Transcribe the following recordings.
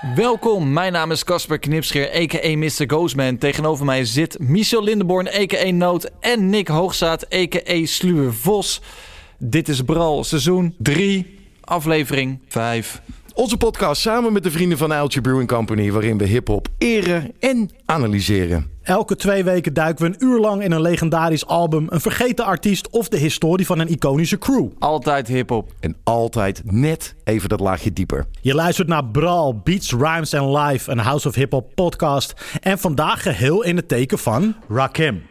Welkom, mijn naam is Casper Knipscheer, a.k.a. Mr. Ghostman. Tegenover mij zit Michel Lindenborn, a.k.a. Noot en Nick Hoogzaat, a.k.a. Sluwe Vos. Dit is Bral, seizoen 3, aflevering 5. Onze podcast samen met de vrienden van Uiltje Brewing Company, waarin we hip-hop eren en analyseren. Elke twee weken duiken we een uur lang in een legendarisch album, een vergeten artiest of de historie van een iconische crew. Altijd hip-hop. En altijd net even dat laagje dieper. Je luistert naar Brawl, Beats, Rhymes and Live, een House of Hip Hop podcast. En vandaag geheel in het teken van Rakim.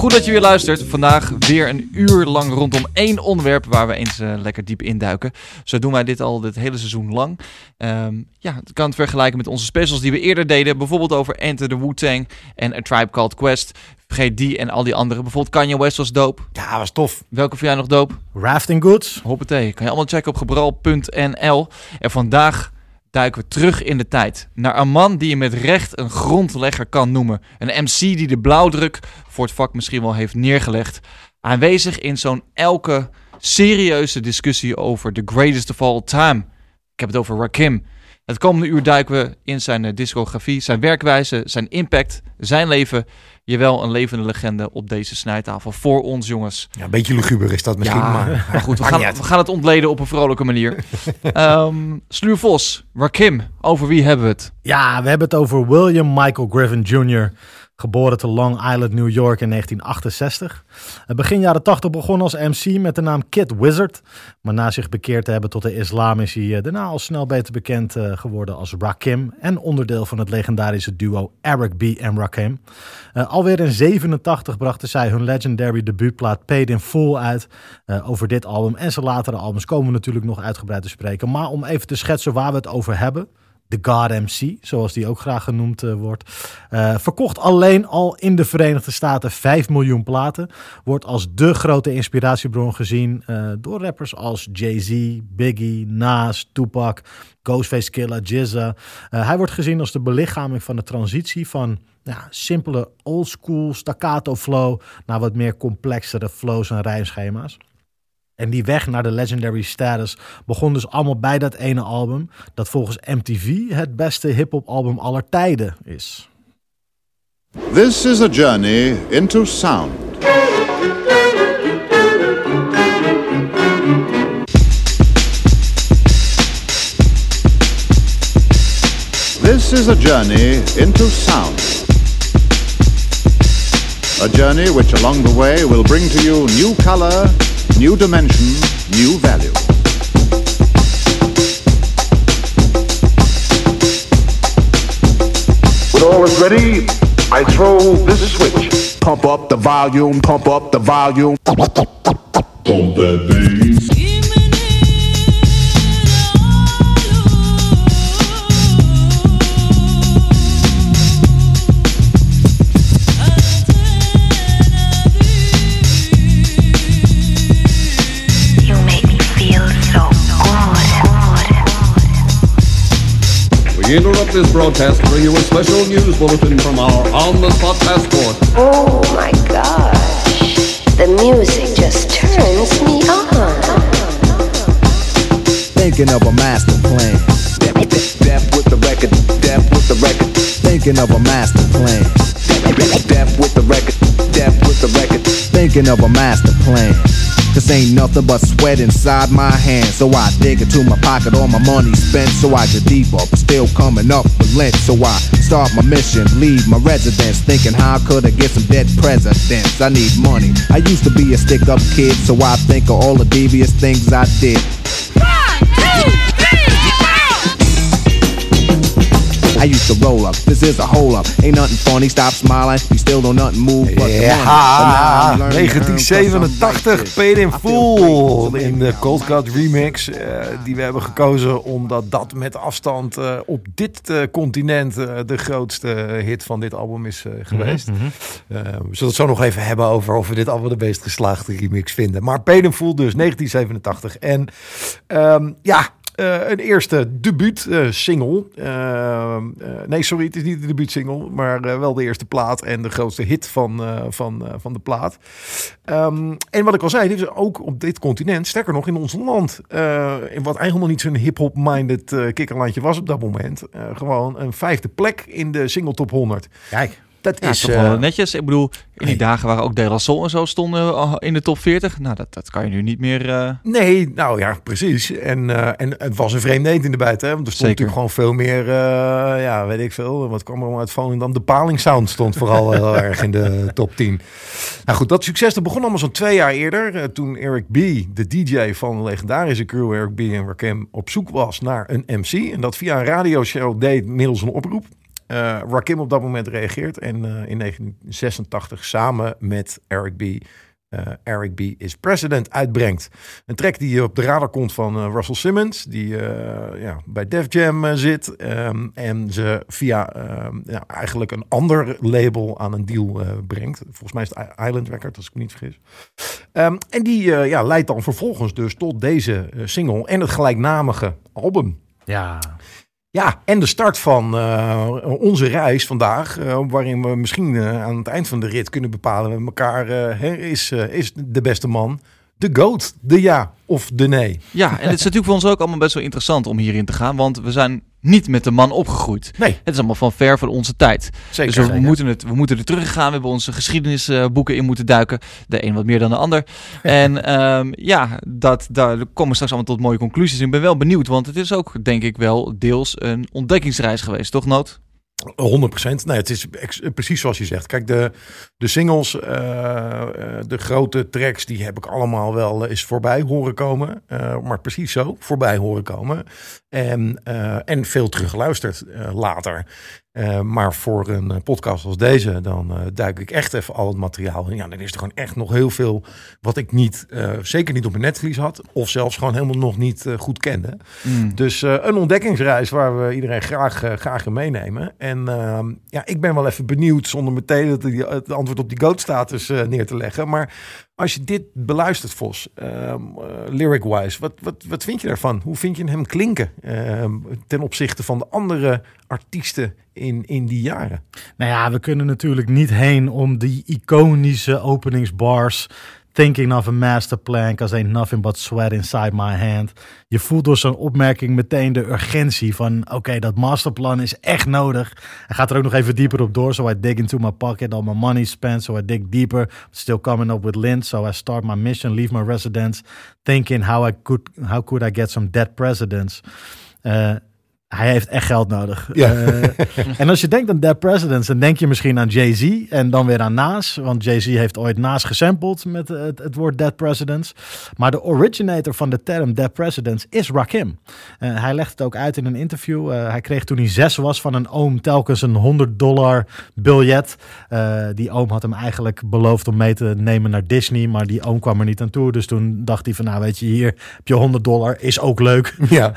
Goed dat je weer luistert. Vandaag weer een uur lang rondom één onderwerp waar we eens uh, lekker diep induiken. Zo doen wij dit al het hele seizoen lang. Um, ja, ik kan het vergelijken met onze specials die we eerder deden. Bijvoorbeeld over Enter the Wu-Tang en A Tribe Called Quest. Vergeet die en al die andere. Bijvoorbeeld Kanye West was dope. Ja, was tof. Welke vind jij nog dope? Rafting Goods. Hoppatee. Kan je allemaal checken op gebral.nl. En vandaag duiken we terug in de tijd. Naar een man die je met recht een grondlegger kan noemen. Een MC die de blauwdruk voor het vak misschien wel heeft neergelegd. Aanwezig in zo'n elke serieuze discussie over the greatest of all time. Ik heb het over Rakim. Het komende uur duiken we in zijn eh, discografie, zijn werkwijze, zijn impact, zijn leven. Jawel, een levende legende op deze snijtafel voor ons, jongens. Ja, een beetje luguber is dat misschien, Ja, maar... maar goed, we gaan, we gaan het ontleden op een vrolijke manier. um, Sluur Vos, Rakim, over wie hebben we het? Ja, we hebben het over William Michael Griffin Jr., geboren te Long Island, New York in 1968. Begin jaren 80 begon als MC met de naam Kid Wizard. Maar na zich bekeerd te hebben tot de islam is hij daarna al snel beter bekend uh, geworden als Rakim. En onderdeel van het legendarische duo Eric B. en Rakim. Uh, alweer in 87 brachten zij hun legendary debuutplaat Paid in Full uit. Uh, over dit album en zijn latere albums komen we natuurlijk nog uitgebreid te spreken. Maar om even te schetsen waar we het over hebben. De God MC, zoals die ook graag genoemd uh, wordt. Uh, verkocht alleen al in de Verenigde Staten 5 miljoen platen. Wordt als de grote inspiratiebron gezien uh, door rappers als Jay-Z, Biggie, Nas, Tupac, Ghostface Killah, Jizza. hij wordt gezien als de belichaming van de transitie van ja, simpele oldschool staccato flow naar wat meer complexere flows en rijmschema's. En die weg naar de legendary status begon dus allemaal bij dat ene album, dat volgens MTV het beste hip-hop album aller tijden is. This is a journey into sound. This is a journey into sound. A journey which along the way will bring to you new color, new dimension, new value. When all is ready, I throw this switch. Pump up the volume, pump up the volume. Pump that bass. We interrupt this broadcast to bring you a special news bulletin from our on-the-spot passport. Oh my gosh, the music just turns me on. Thinking of a master plan. Death with the record, death with the record. Thinking of a master plan. Death with the record, death with the record. Thinking of a master plan. Cause ain't nothing but sweat inside my hands. So I dig into my pocket, all my money spent. So I get deeper, but still coming up with lint. So I start my mission, leave my residence. Thinking how could I get some dead presidents? I need money. I used to be a stick up kid, so I think of all the devious things I did. I used to roll up. This is a hole up. Ain't nothing funny. Stop smiling. You still don't nothing move. But the money. But now Ja, I'm learning to earn 'cause I'm 1987, righteous. Paid in Full in de Cold Cut remix. eh, die we hebben gekozen omdat dat met afstand eh, op dit eh, continent eh, de grootste hit van dit album is eh, geweest. Mhm, we zullen het zo nog even hebben over of we dit album de meest geslaagde remix vinden. Maar Paid in Full dus, 1987. En ehm, ja... eh, een eerste debuut eh, single. Eh, nee, sorry, het is niet de debuut single, maar wel de eerste plaat en de grootste hit van, van, van de plaat. Ehm, en wat ik al zei, dit is ook op dit continent, sterker nog in ons land, in wat eigenlijk nog niet zo'n hip-hop-minded kikkerlandje was op dat moment, gewoon een vijfde plek in de single top 100. Kijk. Dat Ja, is toch eh, wel netjes. Ik bedoel, in die dagen waren ook De La Soul en zo stonden eh, in de top 40. Nou, dat, dat kan je nu niet meer... eh, Nee, nou ja, precies. En, en het was een vreemde eend in de buiten. Hè? Want er stond Zeker. natuurlijk gewoon veel meer, ja, weet ik veel. Wat kwam er allemaal uit dan de Paling Sound stond vooral heel erg in de top 10. Nou goed, dat succes dat begon allemaal zo'n twee jaar eerder. toen Eric B., de DJ van de legendarische crew Eric B. en Rakim, op zoek was naar een MC. En dat via een radioshow deed middels een oproep. Eh Rakim op dat moment reageert en eh, in 1986 samen met Eric B. eh, Eric B. is President uitbrengt. Een track die op de radar komt van Russell Simmons, die ja, bij Def Jam zit. ehm, en ze via ehm, ja, eigenlijk een ander label aan een deal brengt. Volgens mij is het Island Record, als ik me niet vergis. Ehm, en die ja, leidt dan vervolgens dus tot deze single en het gelijknamige album. Ja. Ja, en de start van eh, onze reis vandaag, eh, waarin we misschien eh, aan het eind van de rit kunnen bepalen met elkaar, is, is de beste man de GOAT, de ja of de nee? Ja, en het is natuurlijk voor ons ook allemaal best wel interessant om hierin te gaan. Want we zijn niet met de man opgegroeid. Nee, Het is allemaal van ver van onze tijd. zeker. dus we, zeker. moeten het, we moeten er teruggaan. We hebben onze geschiedenisboeken in moeten duiken. De een wat meer dan de ander. en ehm, ja, dat, daar komen we straks allemaal tot mooie conclusies. Ik ben wel benieuwd, want het is ook denk ik wel deels een ontdekkingsreis geweest, toch Noot? 100%. Nee, het is precies zoals je zegt. Kijk, de, de singles, eh, eh, de grote tracks, die heb ik allemaal wel eens voorbij horen komen. Eh, maar precies zo, voorbij horen komen. En, eh, en veel teruggeluisterd eh, later. Eh, maar voor een eh, podcast als deze, dan eh, duik ik echt even al het materiaal in. Ja, dan is er gewoon echt nog heel veel wat ik niet, zeker niet op mijn netvlies had. Of zelfs gewoon helemaal nog niet goed kende. Mm. Dus een ontdekkingsreis waar we iedereen graag, graag in meenemen. En ehm, ja, ik ben wel even benieuwd, zonder meteen het, het antwoord op die goat-status neer te leggen. Maar als je dit beluistert, Vos, ehm, eh, lyric-wise, wat, wat, wat vind je daarvan? Hoe vind je hem klinken ehm, ten opzichte van de andere artiesten in, in die jaren? Nou ja, we kunnen natuurlijk niet heen om die iconische openingsbars. Thinking of a master plan, cause ain't nothing but sweat inside my hand. Je voelt door zo'n opmerking meteen de urgentie van... oké, dat masterplan is echt nodig. Hij gaat er ook nog even dieper op door. So I dig into my pocket, all my money spent. So I dig deeper, still coming up with lint. So I start my mission, leave my residence. Thinking how, I could, how could I get some dead presidents. Eh, hij heeft echt geld nodig. Ja. Eh, en als je denkt aan Dead Presidents, dan denk je misschien aan Jay-Z en dan weer aan Nas. Want Jay-Z heeft ooit Nas gesampled met eh, het, het woord Dead Presidents. Maar de originator van de term Dead Presidents is Rakim. Eh, hij legt het ook uit in een interview. Hij kreeg toen hij zes was van een oom telkens een 100 dollar biljet. Die oom had hem eigenlijk beloofd om mee te nemen naar Disney, maar die oom kwam er niet aan toe. Dus toen dacht hij van, nou weet je, hier heb je 100 dollar, is ook leuk. Ja,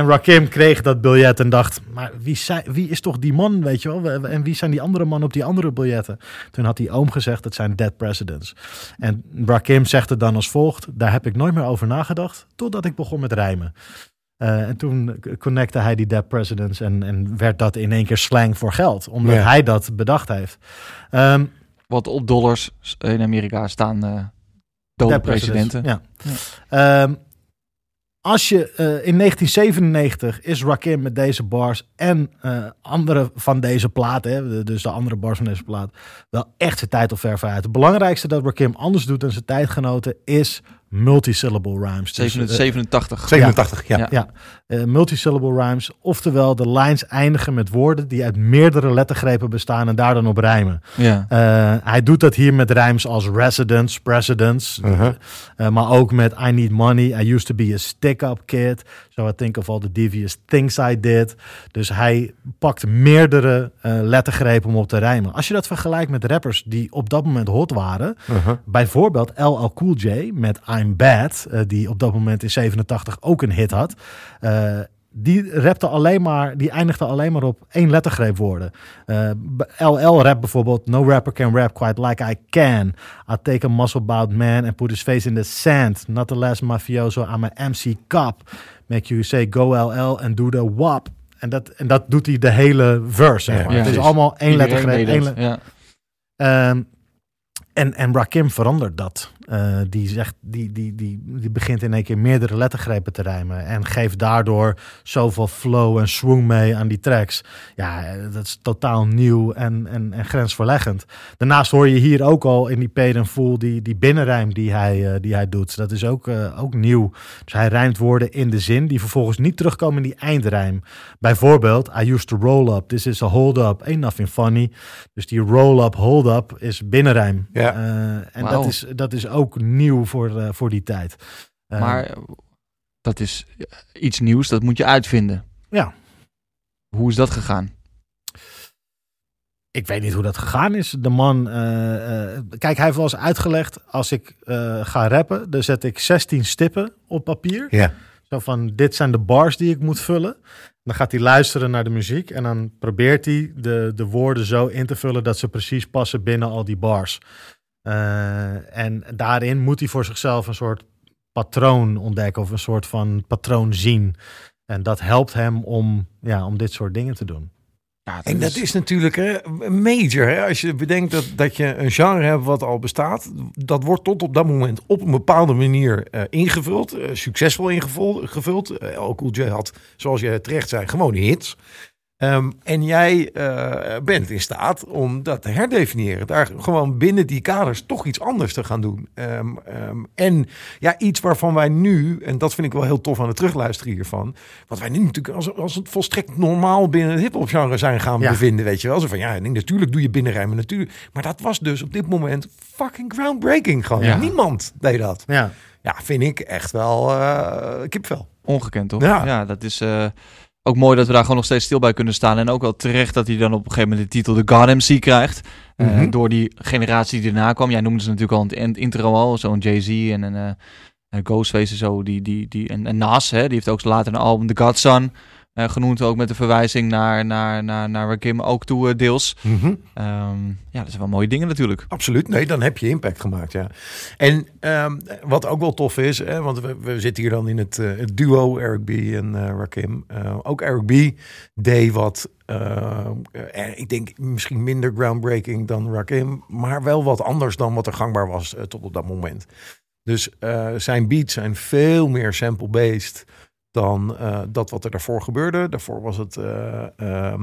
en Rakim kreeg dat biljet en dacht, maar wie, zei, wie is toch die man, weet je wel? We- we- En wie zijn die andere mannen op die andere biljetten? Toen had die oom gezegd, het zijn dead presidents. En Rakim zegt het dan als volgt, daar heb ik nooit meer over nagedacht, totdat ik begon met rijmen. Eh, en toen connecte hij die dead presidents en, en werd dat in één keer slang voor geld, omdat Ja. hij dat bedacht heeft. Ehm Want op dollars in Amerika staan eh dode presidents, presidenten. Ja. Ehm, als je eh, in 1997 is Rakim met deze bars en eh, andere van deze de- dus de andere bars van deze plaat, wel echt zijn tijd op ver vooruit. Het belangrijkste dat Rakim anders doet dan zijn tijdgenoten is multisyllable rhymes. Dus, Zeven- eh, 87. 87, ja. Ja. ja, eh, multisyllable rhymes. Oftewel de lines eindigen met woorden die uit meerdere lettergrepen bestaan en daar dan op rijmen. Ja. Eh, hij doet dat hier met rijms als residence, presidents. Uh-huh. eh, maar ook met I need money. I used to be a stick-up kid. So I think of all the devious things I did. Dus hij pakt meerdere eh, lettergrepen om op te rijmen. Als je dat vergelijkt met rappers die op dat moment hot waren. Uh-huh. Bijvoorbeeld LL Cool J met I'm Bad. eh, die op dat moment in 87 ook een hit had. Eh, die rapte alleen maar, die eindigde alleen maar op één lettergreep woorden. Eh, LL rap bijvoorbeeld, no rapper can rap quite like I can. I take a muscle bout man and put his face in the sand. Not the last mafioso, I'm a MC cop. Make you say go LL and do the wap. En dat, en dat doet hij de hele verse, zeg maar. ja, Het is precies. allemaal één lettergreep. één le- ja. Ehm, en, en Rakim verandert dat. Eh, die, zegt, die, die, die, die begint in één keer meerdere lettergrepen te rijmen. En geeft daardoor zoveel flow en swing mee aan die tracks. Ja, dat is totaal nieuw en, en, en grensverleggend. Daarnaast hoor je hier ook al in die Paid and Full die, die binnenrijm die hij, eh, die hij doet. Dat is ook, eh, ook nieuw. Dus hij rijmt woorden in de zin die vervolgens niet terugkomen in die eindrijm. Bijvoorbeeld, I used to roll up. This is a hold up. Ain't nothing funny. Dus die roll-up, hold-up is binnenrijm. Ja. En dat is, dat is ook nieuw voor, eh, voor die tijd. Eh, Maar eh, dat is iets nieuws, dat moet je uitvinden. Ja. Hoe is dat gegaan? ik weet niet hoe dat gegaan is. De man, eh, eh, kijk, hij heeft wel eens uitgelegd, als ik eh, ga rappen, dan zet ik 16 stippen op papier. Ja. Zo van, dit zijn de bars die ik moet vullen. Dan gaat hij luisteren naar de muziek en dan probeert hij de, de woorden zo in te vullen dat ze precies passen binnen al die bars. Eh, en daarin moet hij voor zichzelf een soort patroon ontdekken of een soort van patroon zien. En dat helpt hem om, ja, om dit soort dingen te doen. Ja, En dat is natuurlijk hè, major. Hè? Als je bedenkt dat, dat je een genre hebt wat al bestaat. Dat wordt tot op dat moment op een bepaalde manier eh, ingevuld. eh, succesvol ingevuld. Gevuld. Cool J had, zoals je terecht zei, gewoon hits. Ehm, en jij eh, bent in staat om dat te herdefiniëren. Daar gewoon binnen die kaders toch iets anders te gaan doen. Ehm, ehm, en ja, iets waarvan wij nu, en dat vind ik wel heel tof aan het terugluisteren hiervan. Wat wij nu natuurlijk als, als het volstrekt normaal binnen het hip-hop genre zijn gaan Ja. bevinden. Weet je wel. Zo van ja, natuurlijk doe je binnenrijmen. Natuurlijk. Maar dat was dus op dit moment fucking groundbreaking. Gewoon. Ja. Niemand deed dat. Ja, Ja, vind ik echt wel uh, kipvel. Ongekend, toch? Ja. Ja, dat is eh, ook mooi dat we daar gewoon nog steeds stil bij kunnen staan. En ook wel terecht dat hij dan op een gegeven moment de titel de God MC krijgt. Eh, Mhm. door die generatie die erna kwam. Jij noemde ze natuurlijk al in het intro al. Zo'n Jay-Z en een eh, en Ghostface en zo. Die, die, die, en, en Nas, hè, die heeft ook later een album The Godson eh, genoemd. Ook met de verwijzing naar, naar, naar, naar Rakim ook toe eh, deels. Ehm, ja, dat zijn wel mooie dingen natuurlijk. Absoluut. Nee, dan heb je impact gemaakt, ja. En ehm, wat ook wel tof is, hè, want we, we zitten hier dan in het, eh, het duo Eric B. en Rakim. Ook Eric B. deed wat, ik denk misschien minder groundbreaking dan Rakim, maar wel wat anders dan wat er gangbaar was tot op dat moment. Dus zijn beats zijn veel meer sample-based dan eh, dat wat er daarvoor gebeurde. Daarvoor was het eh, ehm,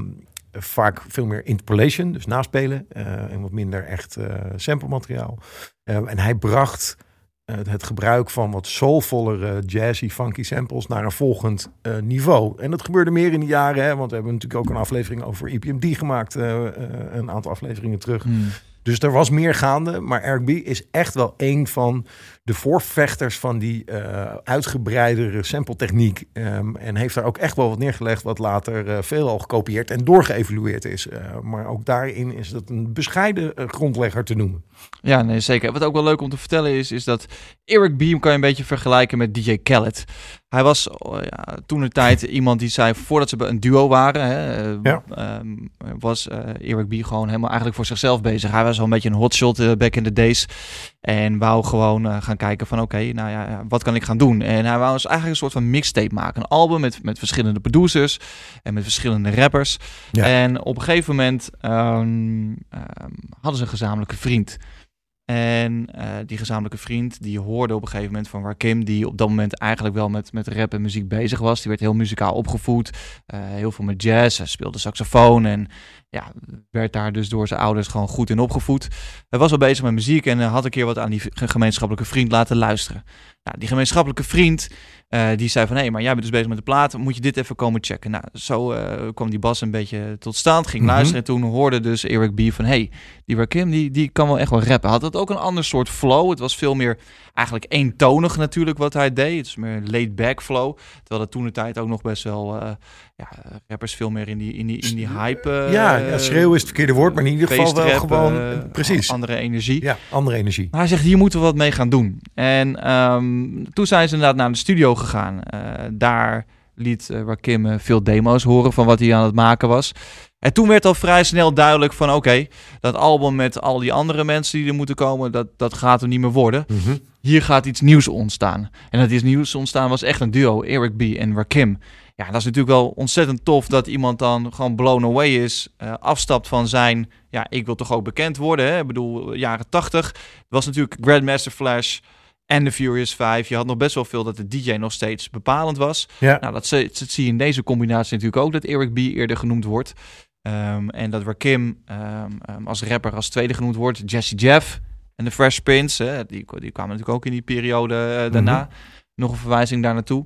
vaak veel meer interpolation, dus naspelen. eh, en wat minder echt sample materiaal. En hij bracht het gebruik van wat soulvollere, jazzy, funky samples naar een volgend niveau. En dat gebeurde meer in de jaren, hè, want we hebben natuurlijk ook een aflevering over EPMD gemaakt, een aantal afleveringen terug. Hmm. Dus er was meer gaande, maar Eric B is echt wel een van de voorvechters van die eh uitgebreidere sample-techniek. Ehm, en heeft daar ook echt wel wat neergelegd, wat later eh veelal gekopieerd en doorgeëvalueerd is. Eh, maar ook daarin is dat een bescheiden grondlegger te noemen. Ja, nee, zeker. Wat ook wel leuk om te vertellen is, is dat Eric Beam kan je een beetje vergelijken met DJ Khaled. Hij was oh ja, toen een tijd iemand die zei, voordat ze een duo waren, hè, eh, Ja. ehm, was Eric B gewoon helemaal eigenlijk voor zichzelf bezig. Hij was wel een beetje een hotshot back in the days. En wou gewoon eh, gaan kijken van oké, nou ja, wat kan ik gaan doen? En hij wou dus eigenlijk een soort van mixtape maken. Een album met, met verschillende producers en met verschillende rappers. Ja. En op een gegeven moment ehm, ehm, hadden ze een gezamenlijke vriend. En eh, die gezamenlijke vriend, die hoorde op een gegeven moment van Rakim, die op dat moment eigenlijk wel met, met rap en muziek bezig was. Die werd heel muzikaal opgevoed, eh, heel veel met jazz, hij speelde saxofoon en, ja, werd daar dus door zijn ouders gewoon goed in opgevoed. Hij was al bezig met muziek en eh, had een keer wat aan die gemeenschappelijke vriend laten luisteren. Nou, die gemeenschappelijke vriend, eh, die zei van... hé, maar jij bent dus bezig met de plaat, moet je dit even komen checken. Nou, zo eh, kwam die bas een beetje tot stand, ging Mhm. luisteren... en toen hoorde dus Eric B. van... hé, hey, die Rakim, die, die kan wel echt wel rappen. Had het ook een ander soort flow. Het was veel meer eigenlijk eentonig natuurlijk wat hij deed. Het is meer laid-back flow. Terwijl dat toen de tijd ook nog best wel... eh, ja, rappers veel meer in die, in die, in die hype... eh, ja, ja, schreeuwen is het verkeerde woord, maar in ieder geval wel gewoon... eh, precies. Andere energie. Ja, andere energie. Maar hij zegt, hier moeten we wat mee gaan doen. En ehm, toen zijn ze inderdaad naar de studio gegaan. Eh, daar liet eh, Rakim eh, veel demo's horen van wat hij aan het maken was. En toen werd al vrij snel duidelijk van... oké, dat album met al die andere mensen die er moeten komen... dat, dat gaat er niet meer worden. Mhm. Hier gaat iets nieuws ontstaan. En dat iets nieuws ontstaan was echt een duo, Eric B. en Rakim. Ja, dat is natuurlijk wel ontzettend tof dat iemand dan gewoon blown away is. eh, afstapt van zijn, ja, ik wil toch ook bekend worden. Hè? Ik bedoel, jaren tachtig. Was natuurlijk Grandmaster Flash en de Furious 5. Je had nog best wel veel dat de DJ nog steeds bepalend was. Ja. Nou, dat, zie- dat zie je in deze combinatie natuurlijk ook, dat Eric B. eerder genoemd wordt. Ehm, en dat Rakim ehm, ehm, als rapper als tweede genoemd wordt. Jesse Jeff en de Fresh Prince. Hè? Die, die kwamen natuurlijk ook in die periode eh, daarna. Nog een verwijzing daar naartoe.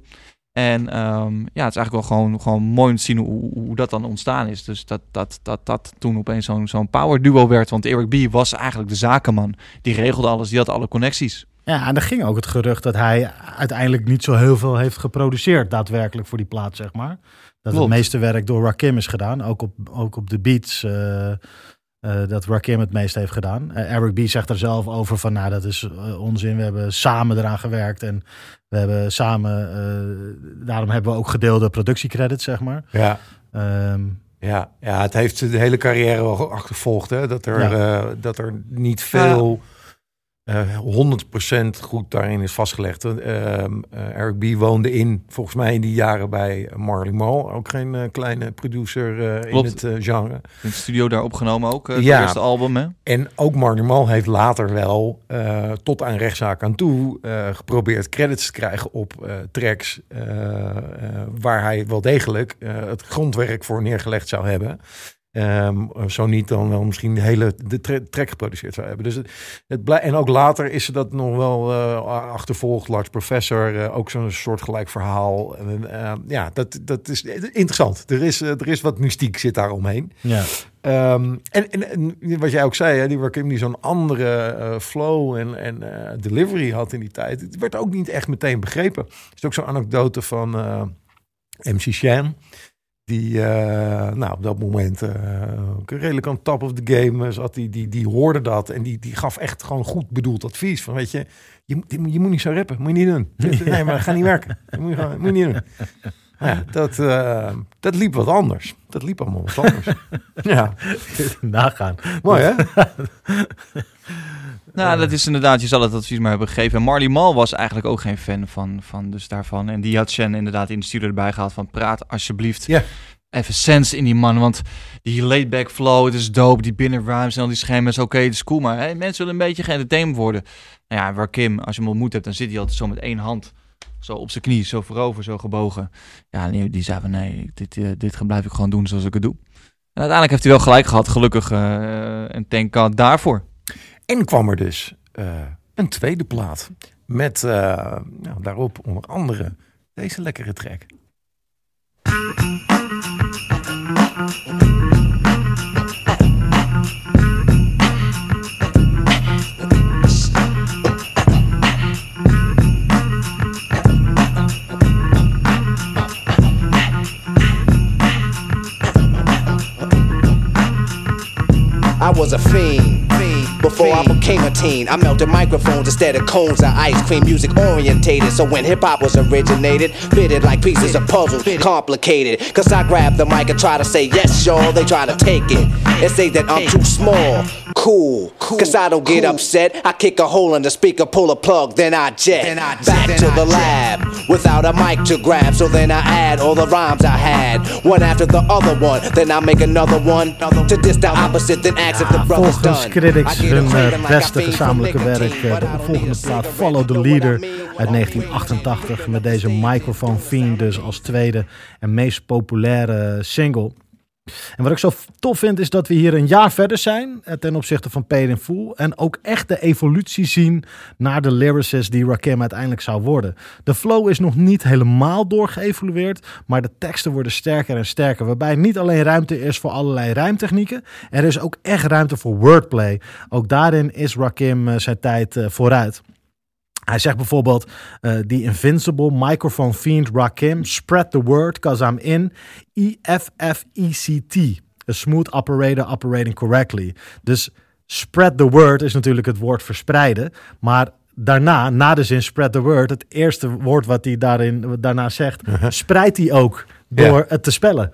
En ehm, ja, het is eigenlijk wel gewoon, gewoon mooi om te zien hoe, hoe dat dan ontstaan is. Dus dat dat, dat, dat toen opeens zo'n zo'n power duo werd. Want Eric B. was eigenlijk de zakenman. Die regelde alles, die had alle connecties. Ja, en er ging ook het gerucht dat hij uiteindelijk niet zo heel veel heeft geproduceerd, daadwerkelijk voor die plaat, zeg maar. Dat Klopt. het meeste werk door Rakim is gedaan, ook op, ook op de beats. eh, eh, dat Rakim het meest heeft gedaan. Eh, Eric B zegt er zelf over van, nou dat is eh, onzin. We hebben samen eraan gewerkt en we hebben samen, eh, daarom hebben we ook gedeelde productiecredits, zeg maar. Ja. Ehm, Ja, ja, het heeft de hele carrière wel achtervolgd. Hè? Dat, er, Ja. eh, dat er niet veel eh 100% goed daarin is vastgelegd. Ehm, eh, Eric B. woonde in, volgens mij in die jaren bij Marley Marl. Ook geen eh, kleine producer eh, in het eh, genre. In de studio daar opgenomen ook, eh, het Ja. eerste album. Hè? En ook Marley Marl heeft later wel eh, tot aan rechtszaak aan toe eh, geprobeerd credits te krijgen op eh, tracks eh, eh, waar hij wel degelijk eh, het grondwerk voor neergelegd zou hebben. Ehm, zo niet dan wel misschien de hele de tra- track geproduceerd zou hebben. Dus het, het blij- en ook later is ze dat nog wel eh, achtervolgd. Large Professor, eh, ook zo'n soortgelijk verhaal. En, eh, ja, dat, dat is interessant. Er is, er is wat mystiek zit daar omheen. ja. Ehm, en, en, en wat jij ook zei, hè, die Rakim die zo'n andere flow en, en delivery had in die tijd. Het werd ook niet echt meteen begrepen. Er is ook zo'n anekdote van eh, MC Shan. Die eh, nou, op dat moment eh, redelijk aan top of the game zat. Die, die, die hoorde dat en die, die gaf echt gewoon goed bedoeld advies. Van weet je, je, moet- je, moet- niet zo rappen. Moet je niet doen. Nee, maar dat gaat niet werken. Dat moet je, gewoon, moet je niet doen. Nou Ja, dat, eh, dat liep wat anders. Dat liep allemaal wat anders. ja, Nagaan. mooi hè? Nou, dat is inderdaad, je zal het advies maar hebben gegeven. En Marley Mal was eigenlijk ook geen fan van, van dus daarvan. En die had Shen inderdaad in de studio erbij gehaald van praat alsjeblieft Ja. even sense in die man. Want die laid-back flow, het is dope, die binnen rhymes en al die schema's, oké, het is cool. Maar hey, mensen willen een beetje geëntertained worden. Nou ja, waar Kim, als je hem ontmoet hebt, dan zit hij altijd zo met één hand. Zo op zijn knie, zo voorover, zo gebogen. Ja, die, die zei van nee, dit, eh, dit blijf ik gewoon doen zoals ik het doe. En uiteindelijk heeft hij wel gelijk gehad, gelukkig. eh en thank God daarvoor. En kwam er dus eh, een tweede plaat. Met eh, nou, daarop onder andere deze lekkere track. I was a fiend. Before I became a teen, I melted microphones instead of cones of ice cream. Music orientated, so when hip hop was originated, fitted like pieces of puzzle, complicated. Cause I grab the mic and try to say yes, y'all. They try to take it and say that I'm too small. Cool, cause I don't get upset. I kick a hole in the speaker, pull a plug, then I jet. Back to the lab without a mic to grab. So then I add all the rhymes I had, one after the other one. Then I make another one to diss the opposite, then ask if the brother's Volgens done. Hun eh, I beste gezamenlijke werk. eh, De volgende a plaat Follow the Leader uit 1988. Met deze Microphone Fiend dus als tweede en meest populaire single. En wat ik zo tof vind is dat we hier een jaar verder zijn eh, ten opzichte van Paid in Full. En ook echt de evolutie zien naar de lyricist die Rakim uiteindelijk zou worden. De flow is nog niet helemaal doorgeëvolueerd, maar de teksten worden sterker en sterker. Waarbij niet alleen ruimte is voor allerlei rijmtechnieken, er is ook echt ruimte voor wordplay. Ook daarin is Rakim eh, zijn tijd eh, vooruit. Hij zegt bijvoorbeeld: eh The invincible microphone fiend Rakim, spread the word, cause I'm in EFFECT. A smooth operator operating correctly. Dus spread the word is natuurlijk het woord verspreiden. Maar daarna, na de zin spread the word, het eerste woord wat hij daarin, daarna zegt, spreidt hij ook door Ja. het te spellen.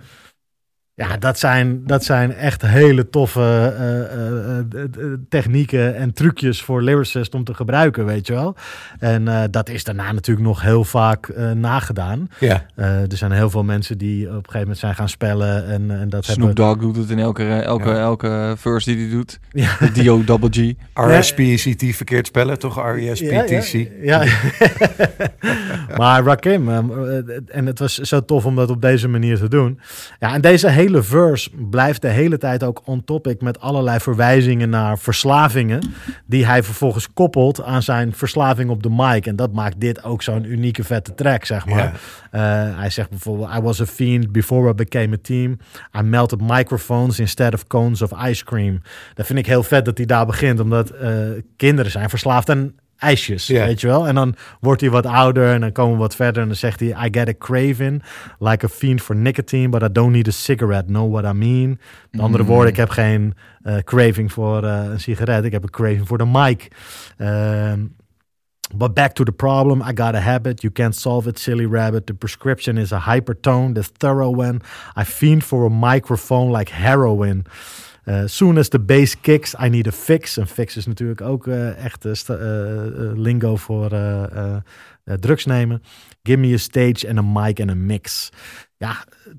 Ja, dat zijn, dat zijn echt hele toffe eh, eh, eh, technieken en trucjes voor lyricists om te gebruiken, weet je wel. En eh, dat is daarna natuurlijk nog heel vaak eh, nagedaan. Ja. Eh, er zijn heel veel mensen die op een gegeven moment zijn gaan spellen en, en dat Snoop hebben... Dogg doet het in elke, elke, Ja. elke verse die hij doet. Ja. De D.O. Double G. RSPCT verkeerd spellen, toch? RESPTC. Ja, ja. maar Rakim, ehm, eh, en het was zo tof om dat op deze manier te doen. Ja, en deze hele verse blijft de hele tijd ook on topic met allerlei verwijzingen naar verslavingen. Die hij vervolgens koppelt aan zijn verslaving op de mic. En dat maakt dit ook zo'n unieke vette track, zeg maar. Eh, hij zegt bijvoorbeeld: I was a fiend before I became a team. I melted microphones instead of cones of ice cream. Dat vind ik heel vet dat hij daar begint, omdat eh, kinderen zijn verslaafd aan ijsjes, Ja. weet je wel. En dan wordt hij wat ouder en dan komen we wat verder en dan zegt hij: I get a craving like a fiend for nicotine, but I don't need a cigarette. Know what I mean? Met andere woorden, ik heb geen eh, craving voor eh, een sigaret, ik heb een craving voor de mic. Ehm, But back to the problem, I got a habit. You can't solve it, silly rabbit. The prescription is a hypertone, the thorough one. I fiend for a microphone like heroin. Uh, soon as the bass kicks, I need a fix. Een fix is natuurlijk ook eh, echt eh, eh, eh, lingo voor eh, eh, eh, drugs nemen. Give me a stage and a mic and a mix. Ja,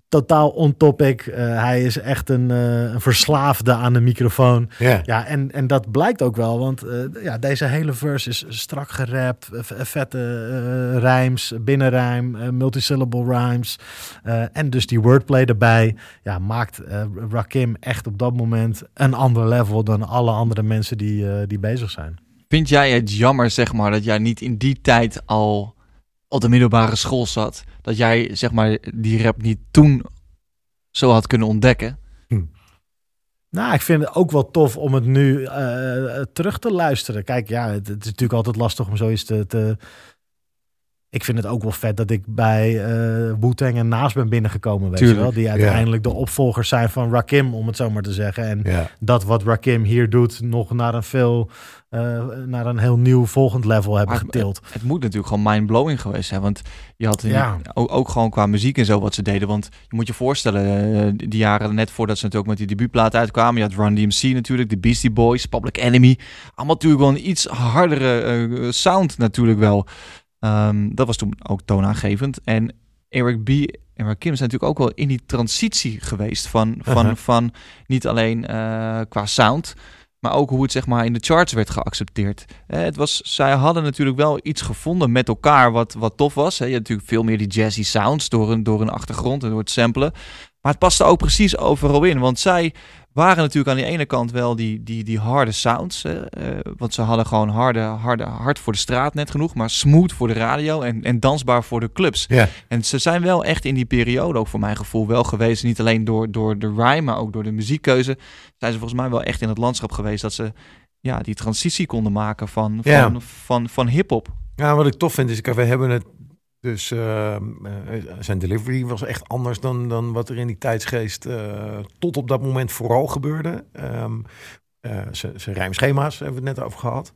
totaal on topic. Eh, hij is echt een, eh, een verslaafde aan de microfoon. Ja. Ja, en, en dat blijkt ook wel, want eh, ja, deze hele verse is strak gerapt, vette rijms, binnenrijm, multisyllable rhymes. eh, en dus die wordplay erbij, ja, maakt eh, Rakim echt op dat moment een ander level dan alle andere mensen die, eh, die bezig zijn. Vind jij het jammer, zeg maar, dat jij niet in die tijd al op de middelbare school zat? Dat jij, zeg maar, die rap niet toen zo had kunnen ontdekken? Nou, ik vind het ook wel tof om het nu eh, terug te luisteren. Kijk, ja, het, het is natuurlijk altijd lastig om zoiets te, te... Ik vind het ook wel vet dat ik bij eh Wu-Tang en Naast ben binnengekomen, weet je wel. Die ja. uiteindelijk de opvolgers zijn van Rakim, om het zo maar te zeggen. En Ja. dat wat Rakim hier doet, nog naar een veel... eh, naar een heel nieuw volgend level hebben Maar getild. Het moet natuurlijk gewoon mind-blowing geweest zijn. Want je had in- Ja. ook, ook gewoon qua muziek en zo wat ze deden. Want je moet je voorstellen, eh, die jaren net voordat ze natuurlijk met die debuutplaat uitkwamen. Je had Run DMC natuurlijk, de Beastie Boys, Public Enemy. Allemaal natuurlijk wel een iets hardere eh, sound natuurlijk wel. Ehm, dat was toen ook toonaangevend. En Eric B. en Rakim zijn natuurlijk ook wel in die transitie geweest. Van, van, van niet alleen qua sound, maar ook hoe het zeg maar in de charts werd geaccepteerd. Eh, het was, zij hadden natuurlijk wel iets gevonden met elkaar wat, wat tof was. Hè. Je had natuurlijk veel meer die jazzy sounds door een, door een achtergrond en door het samplen. Maar het paste ook precies overal in. Want zij waren natuurlijk aan de ene kant wel die, die, die harde sounds. Hè. Eh, want ze hadden gewoon harde, harde, hard voor de straat net genoeg. Maar smooth voor de radio en, en dansbaar voor de clubs. Ja. En ze zijn wel echt in die periode, ook voor mijn gevoel, wel geweest. Niet alleen door, door de rhyme, maar ook door de muziekkeuze. Zijn ze volgens mij wel echt in het landschap geweest dat ze ja, die transitie konden maken van, van, van, van, hip-hop. Ja, wat ik tof vind is, kijk, we hebben het dus eh, eh, zijn delivery was echt anders dan, dan wat er in die tijdsgeest eh, tot op dat moment vooral gebeurde. Ehm eh, zijn zijn rijmschema's hebben we het net over gehad.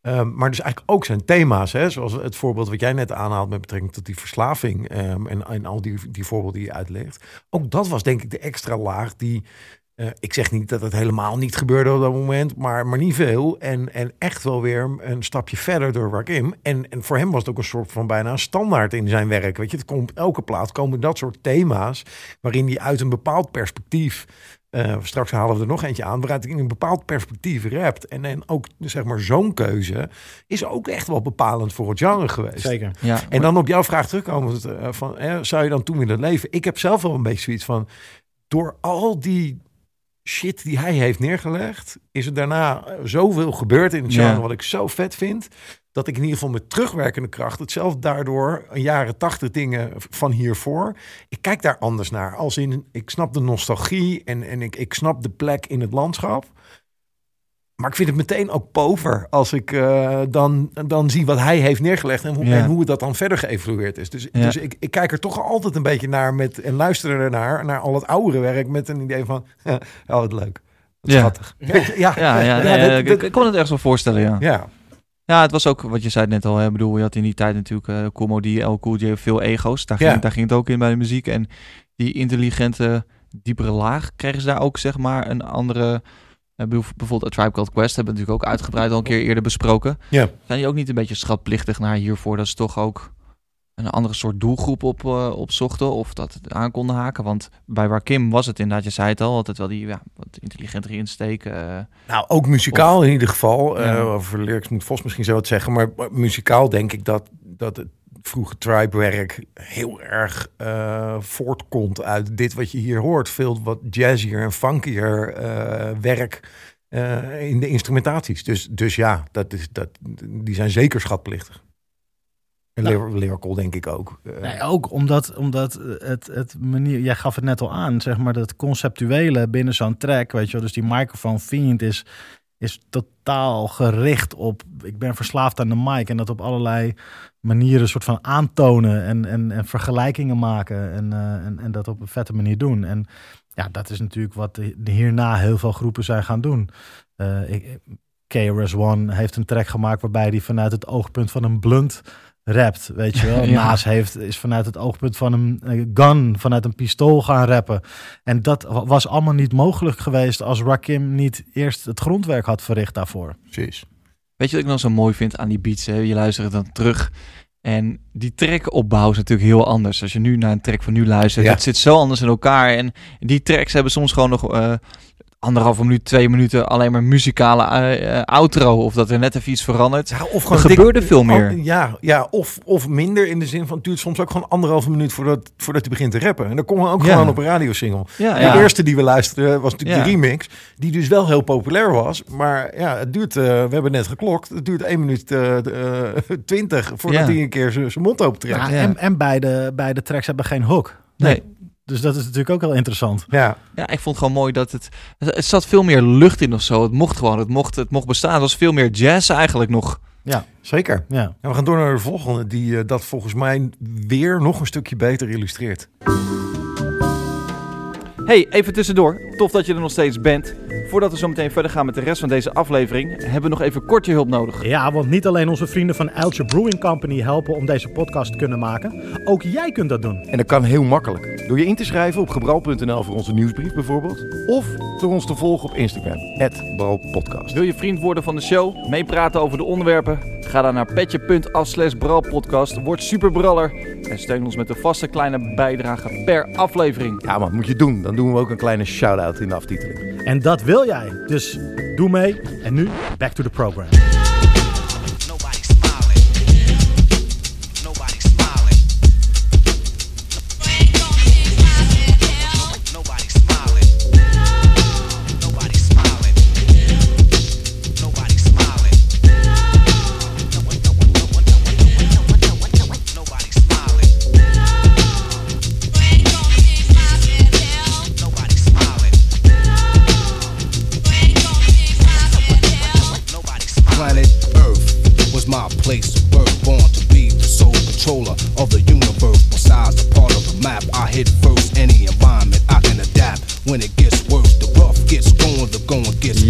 Ehm, maar dus eigenlijk ook zijn thema's, hè, zoals het voorbeeld wat jij net aanhaalt met betrekking tot die verslaving ehm, en, en al die, die voorbeelden die je uitlegt. Ook dat was denk ik de extra laag die, eh, ik zeg niet dat het helemaal niet gebeurde op dat moment, maar, maar niet veel. En, en echt wel weer een stapje verder door Rakim. En, en voor hem was het ook een soort van bijna een standaard in zijn werk. Weet je, het komt, elke plaat komen dat soort thema's waarin hij uit een bepaald perspectief. eh, straks halen we er nog eentje aan, waaruit hij in een bepaald perspectief rapt. En, en ook zeg maar zo'n keuze is ook echt wel bepalend voor het genre geweest. Zeker. Ja, En dan op jouw vraag terugkomen, eh, van, eh, zou je dan toen willen leven? Ik heb zelf wel een beetje zoiets van, door al die shit die hij heeft neergelegd, is er daarna zoveel gebeurd in het genre Ja. wat ik zo vet vind. Dat ik in ieder geval met terugwerkende kracht het zelf daardoor een jaren tachtig dingen van hiervoor. Ik kijk daar anders naar. Als in, ik snap de nostalgie en, en ik, ik snap de plek in het landschap. Maar ik vind het meteen ook pover als ik eh, dan, dan zie wat hij heeft neergelegd en hoe, Ja. en hoe dat dan verder geëvolueerd is. Dus, Ja. dus ik, ik kijk er toch altijd een beetje naar met, en luister ernaar, naar al het oudere werk met een idee van, ja, oh, wat leuk. Wat Ja. schattig. Ja, ja, Ja, nee, dat- ik- dat- ik kon het ergens wel voorstellen, ja. ja. Ja, het was ook wat je zei net al. Hè. Ik bedoel, je had in die tijd natuurlijk uh, Como die El Cool J veel ego's. Daar ging, Ja. daar ging het ook in bij de muziek. En die intelligente, diepere laag kregen ze daar ook zeg maar een andere. Eh, bijvoorbeeld A Tribe Called Quest hebben we natuurlijk ook uitgebreid al een keer eerder besproken. Ja. Zijn die ook niet een beetje schatplichtig naar hiervoor dat ze toch ook een andere soort doelgroep op, eh, opzochten of dat aan konden haken? Want bij waar Kim was het inderdaad, je zei het al, altijd wel die ja, wat intelligentere insteek. eh, Nou, ook muzikaal in ieder geval. Ja. Eh over lyrics moet Vos misschien zo wat zeggen. Maar muzikaal denk ik dat, dat het vroege tribe-werk heel erg eh, voortkomt uit dit wat je hier hoort. Veel wat jazzier en funkier eh, werk eh, in de instrumentaties. Dus, dus ja, dat is, dat, die zijn zeker schatplichtig. En Nou. lyr- lyrical denk ik ook. Nee, ook omdat, omdat het, het manier, jij gaf het net al aan, zeg maar, dat conceptuele binnen zo'n track, weet je wel, dus die microfoon fiend is, is totaal gericht op, ik ben verslaafd aan de mic en dat op allerlei manieren soort van aantonen en, en, en vergelijkingen maken en, eh, en, en dat op een vette manier doen. En ja, dat is natuurlijk wat de- hierna heel veel groepen zijn gaan doen. Eh ik, KRS-One heeft een track gemaakt waarbij hij vanuit het oogpunt van een blunt rapt, weet je wel. Ja. Naas heeft, is vanuit het oogpunt van een eh, gun, vanuit een pistool gaan rappen. En dat wa- was allemaal niet mogelijk geweest als Rakim niet eerst het grondwerk had verricht daarvoor. Precies. Weet je wat ik nog zo mooi vind aan die beats? Hè? Je luistert dan terug. En die trackopbouw is natuurlijk heel anders. Als je nu naar een track van nu luistert, Ja. het zit zo anders in elkaar. En die tracks hebben soms gewoon nog eh anderhalve minuut, twee minuten alleen maar muzikale eh, eh, outro. Of dat er net even iets verandert. Ja, of Er dik- gebeurde veel meer. Ja, ja of, of minder in de zin van het duurt soms ook gewoon anderhalve minuut voordat, voordat hij begint te rappen. En dan komen we ook Ja. gewoon op een radiosingle. Ja, De ja. eerste die we luisterden was natuurlijk Ja. de remix, die dus wel heel populair was. Maar ja, het duurt, eh, we hebben net geklokt, het duurt 1 minuut eh, 20 voordat Ja. hij een keer zijn zijn mond opentrekt. Ja, Ja. En, en beide, beide tracks hebben geen hook. Nee. Dus dat is natuurlijk ook heel interessant. Ja. Ja, ik vond het gewoon mooi dat het... Het zat veel meer lucht in of zo. Het mocht gewoon, het mocht, het mocht bestaan. Het was veel meer jazz eigenlijk nog. Ja, zeker. ja. En we gaan door naar de volgende, die eh, dat volgens mij weer nog een stukje beter illustreert. Hey, even tussendoor. Tof dat je er nog steeds bent. Voordat we zo meteen verder gaan met de rest van deze aflevering, hebben we nog even kort je hulp nodig. Ja, want niet alleen onze vrienden van Eltje Brewing Company helpen om deze podcast te kunnen maken. Ook jij kunt dat doen. En dat kan heel makkelijk. Door je in te schrijven op gebrouw.nl voor onze nieuwsbrief bijvoorbeeld. Of door ons te volgen op Instagram. @brouwpodcast. Wil je vriend worden van de show? Meepraten over de onderwerpen? Ga dan naar petje.af slash bralpodcast. Word superbraller en steun ons met een vaste kleine bijdrage per aflevering. Ja man, moet je doen. Dan doen we ook een kleine shout-out in de aftiteling. En dat wil jij. Dus doe mee. En nu, back to the program.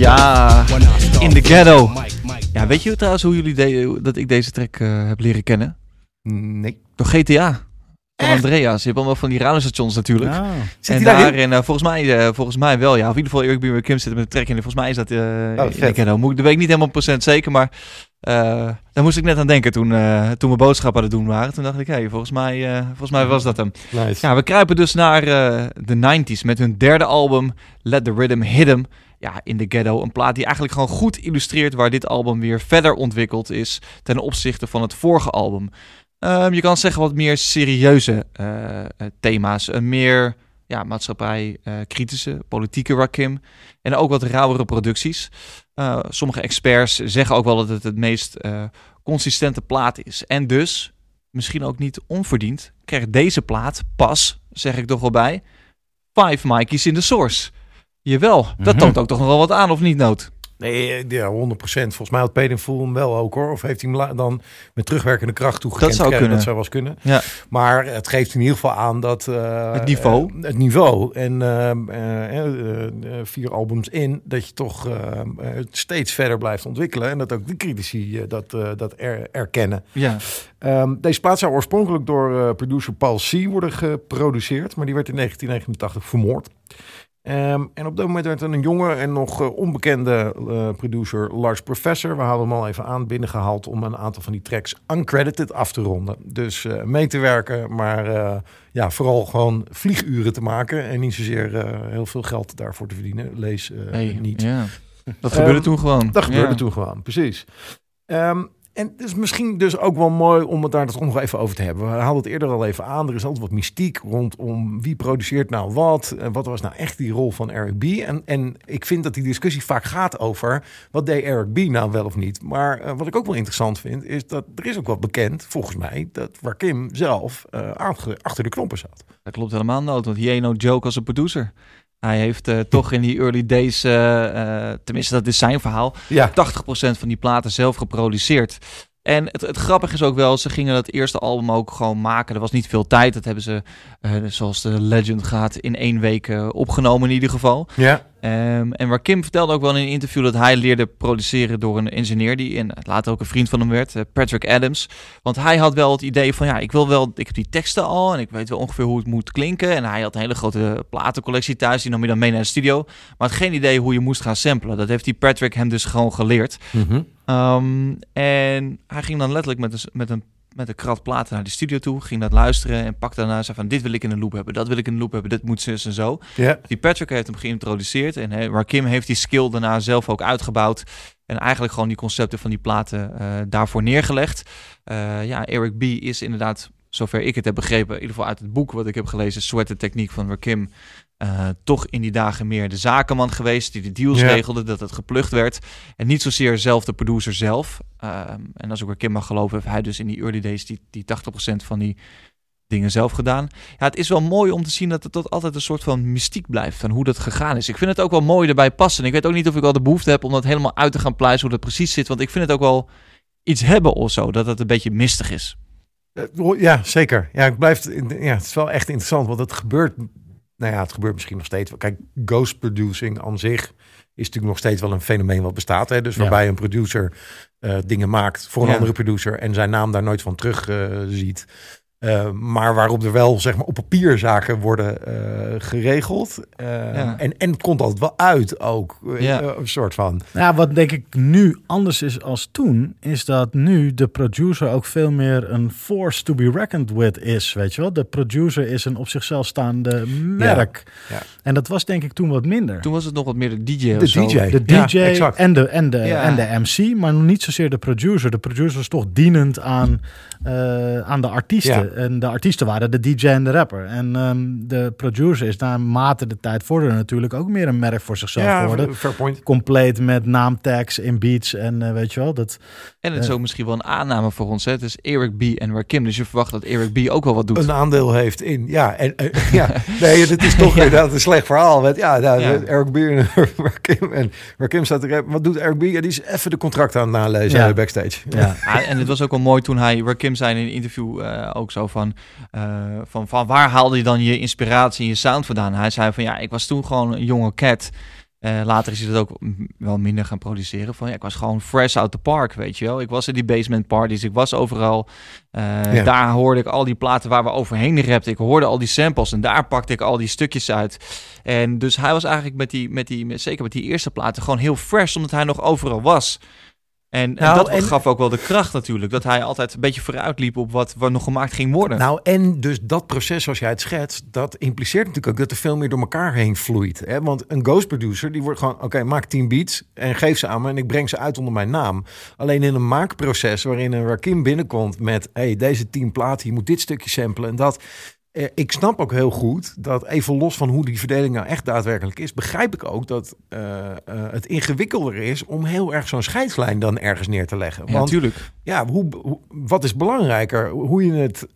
Ja, in the ghetto. Ja, weet je trouwens hoe jullie de- dat ik deze track eh, heb leren kennen? Nee. Door GTA. Van Andreas. Je hebt allemaal van die radiostations natuurlijk. Ah. Zit en daarin? daarin, eh, volgens, mij, eh, volgens mij wel, ja. Of in ieder geval Eric B. Kim zit met een track in. Volgens mij is dat eh Oh, de ghetto. Moet ik- Dat weet ik niet helemaal procent zeker, maar eh, daar moest ik net aan denken toen, eh, toen we boodschappen aan het doen waren. Toen dacht ik, hé, volgens, mij, eh, volgens mij was dat hem. Nice. Ja, we kruipen dus naar eh, de 90s met hun derde album, Let the Rhythm Hit 'em. Ja, in de ghetto. Een plaat die eigenlijk gewoon goed illustreert waar dit album weer verder ontwikkeld is ten opzichte van het vorige album. Ehm, je kan zeggen wat meer serieuze eh, thema's. Een meer ja, maatschappij eh, politieke Rakim. En ook wat rauwere producties. Eh, sommige experts zeggen ook wel dat het het meest consistente plaat is. En dus, misschien ook niet onverdiend, krijgt deze plaat pas, zeg ik toch wel bij, Five Mikey's in de source. Jawel, dat Mhm. toont ook toch nog wel wat aan, of niet, Noot? Nee, eh, ja, 100%. Volgens mij had Peden Voel hem wel ook hoor. Of heeft hij hem dan met terugwerkende kracht toegekend? Dat zou kunnen. Dat zou wel eens Ja. kunnen. Maar het geeft in ieder geval aan dat... eh, Het niveau. eh, het niveau. En vier albums in, dat je toch steeds verder blijft ontwikkelen. En dat ook de critici dat, dat er, erkennen. Ja. Ehm, deze plaat zou oorspronkelijk door producer Paul C. worden geproduceerd. Maar die werd in 1989 vermoord. Ehm, en op dat moment werd er een jonge en nog eh, onbekende eh, producer Lars Professor, we halen hem al even aan, binnengehaald om een aantal van die tracks uncredited af te ronden. Dus eh, mee te werken, maar ja, vooral gewoon vlieguren te maken en niet zozeer heel veel geld daarvoor te verdienen. Lees Hey, niet. Dat gebeurde Ehm, toen gewoon. Dat gebeurde toen gewoon, precies. Ehm, en het is misschien dus ook wel mooi om het daar toch nog even over te hebben. We haalden het eerder al even aan. Er is altijd wat mystiek rondom wie produceert nou wat. En wat was nou echt die rol van Eric B. En, en ik vind dat die discussie vaak gaat over wat deed Eric B nou wel of niet. Maar eh, wat ik ook wel interessant vind, is dat er is ook wel bekend, volgens mij, dat Rakim zelf eh, achter de knoppen zat. Dat klopt helemaal nood, want he ain't no joke als een producer. Hij heeft eh, toch in die early days, eh, eh, tenminste dat is zijn verhaal, Ja. 80% van die platen zelf geproduceerd. En het, het grappige is ook wel, ze gingen dat eerste album ook gewoon maken. Er was niet veel tijd, dat hebben ze, eh, zoals de legend gaat, in één week eh, opgenomen in ieder geval. Ja. Ehm, en waar Kim vertelde ook wel in een interview dat hij leerde produceren door een engineer die in, later ook een vriend van hem werd, eh, Patrick Adams. Want hij had wel het idee van ja, ik wil wel, ik heb die teksten al en ik weet wel ongeveer hoe het moet klinken. En hij had een hele grote platencollectie thuis, die nam je dan mee naar de studio. Maar had geen idee hoe je moest gaan samplen. Dat heeft die Patrick hem dus gewoon geleerd. Ehm, en hij ging dan letterlijk met een, met een met een krat platen naar de studio toe, ging dat luisteren en pakte daarna zei van dit wil ik in een loop hebben, dat wil ik in een loop hebben, dit moet zus en zo. Die Patrick heeft hem geïntroduceerd en hè, Rakim heeft die skill daarna zelf ook uitgebouwd en eigenlijk gewoon die concepten van die platen eh, daarvoor neergelegd. Eh, ja, Eric B is inderdaad, zover ik het heb begrepen, in ieder geval uit het boek wat ik heb gelezen, Sweater Techniek van Rakim, eh, toch in die dagen meer de zakenman geweest die de deals regelde, dat het geplucht werd. En niet zozeer zelf de producer zelf. Ehm, en als ik Rakim mag geloven, heeft hij dus in die early days die, die 80% van die dingen zelf gedaan. Ja, het is wel mooi om te zien dat het tot altijd een soort van mystiek blijft van hoe dat gegaan is. Ik vind het ook wel mooi erbij passen. Ik weet ook niet of ik al de behoefte heb om dat helemaal uit te gaan pluizen hoe dat precies zit, want ik vind het ook wel iets hebben of zo, dat het een beetje mistig is. Eh, Ja, zeker. Ja, ik blijf, ja, het is wel echt interessant, want het gebeurt, nou ja, het gebeurt misschien nog steeds. Kijk, ghost producing aan zich is natuurlijk nog steeds wel een fenomeen wat bestaat. Hè? Dus Ja. waarbij een producer eh, dingen maakt voor een Ja. andere producer en zijn naam daar nooit van terug eh, ziet. Eh, maar waarop er wel zeg maar, op papier zaken worden eh, geregeld. Eh, Ja. en, en het komt altijd wel uit ook. Ja. een soort van. Ja, wat denk ik nu anders is als toen, is dat nu de producer ook veel meer een force to be reckoned with is, weet je wel. De producer is een op zichzelf staande merk. Ja. En dat was denk ik toen wat minder. Toen was het nog wat meer de DJ De of zo. DJ. De DJ en, de, en, de, Ja. en de MC, maar nog niet zozeer de producer. De producer was toch dienend aan, eh, aan de artiesten. Ja. En de artiesten waren de DJ en de rapper. En ehm, de producer is naarmate de tijd vorderde natuurlijk ook meer een merk voor zichzelf Ja, geworden. fair point. Compleet met naamtags in beats en eh, weet je wel. Dat, En het is Eh. ook misschien wel een aanname voor ons. Hè? Het is Eric B en Rakim, dus je verwacht dat Eric B ook wel wat doet. een aandeel heeft in. Ja, en eh, ja, nee, dat is toch inderdaad een slecht verhaal. Met, ja, nou, Ja. Eric B en Rakim. En Rakim staat er. Wat doet Eric B? Ja, die is even de contract aan het nalezen Ja. backstage. ja. Ja, en het was ook wel mooi toen hij, Rakim zei in een interview eh, ook zo van, eh, van, van waar haalde je dan je inspiratie en je sound vandaan? Hij zei van ja, ik was toen gewoon een jonge cat. Eh, later is hij dat ook wel minder gaan produceren. Van ja, ik was gewoon fresh out the park, weet je wel. Ik was in die basement parties, ik was overal. Eh, Ja. Daar hoorde ik al die platen waar we overheen rapten. Ik hoorde al die samples en daar pakte ik al die stukjes uit. En dus hij was eigenlijk met die, met die met, zeker met die eerste platen, gewoon heel fresh, omdat hij nog overal was. En, en Nou, dat en- gaf ook wel de kracht natuurlijk. Dat hij altijd een beetje vooruit liep op wat, wat nog gemaakt ging worden. Nou, en dus dat proces zoals jij het schetst, dat impliceert natuurlijk ook dat er veel meer door elkaar heen vloeit. Hè? Want een ghost producer, die wordt gewoon, oké, maak 10 beats en geef ze aan me en ik breng ze uit onder mijn naam. Alleen in een maakproces waarin een Rakim binnenkomt met, hey, deze 10 platen, je moet dit stukje samplen en dat. Eh, ik snap ook heel goed dat even los van hoe die verdeling nou echt daadwerkelijk is, begrijp ik ook dat eh, eh, het ingewikkelder is om heel erg zo'n scheidslijn dan ergens neer te leggen. Ja, Want natuurlijk. ja, hoe, hoe- wat is belangrijker? Hoe je het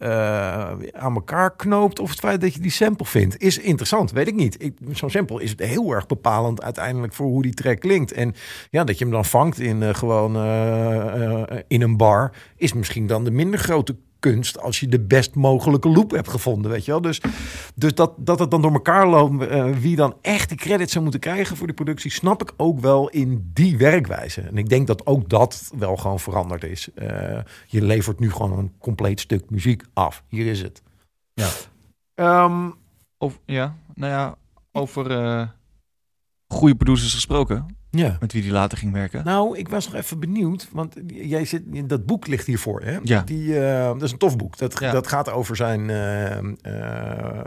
aan elkaar knoopt of het feit dat je die sample vindt, is interessant. Weet ik niet. Zo'n sample is heel erg bepalend uiteindelijk voor hoe die track klinkt. En ja, dat je hem dan vangt in gewoon in een bar, is misschien dan de minder grote kunst als je de best mogelijke loop hebt gevonden, weet je wel. Dus, dus dat, dat het dan door elkaar loopt, eh, wie dan echt die credits zou moeten krijgen voor die productie, snap ik ook wel in die werkwijze. En ik denk dat ook dat wel gewoon veranderd is. Eh, je levert nu gewoon een compleet stuk muziek af. Hier is het. Ja. Ehm, Of, ja, nou ja, over eh, goede producers gesproken. Ja. Met wie die later ging werken. Nou, ik was nog even benieuwd, want jij zit, dat boek ligt hiervoor, hè? Ja. Die, eh, dat is een tof boek. Dat, Ja. dat gaat over zijn, eh, eh,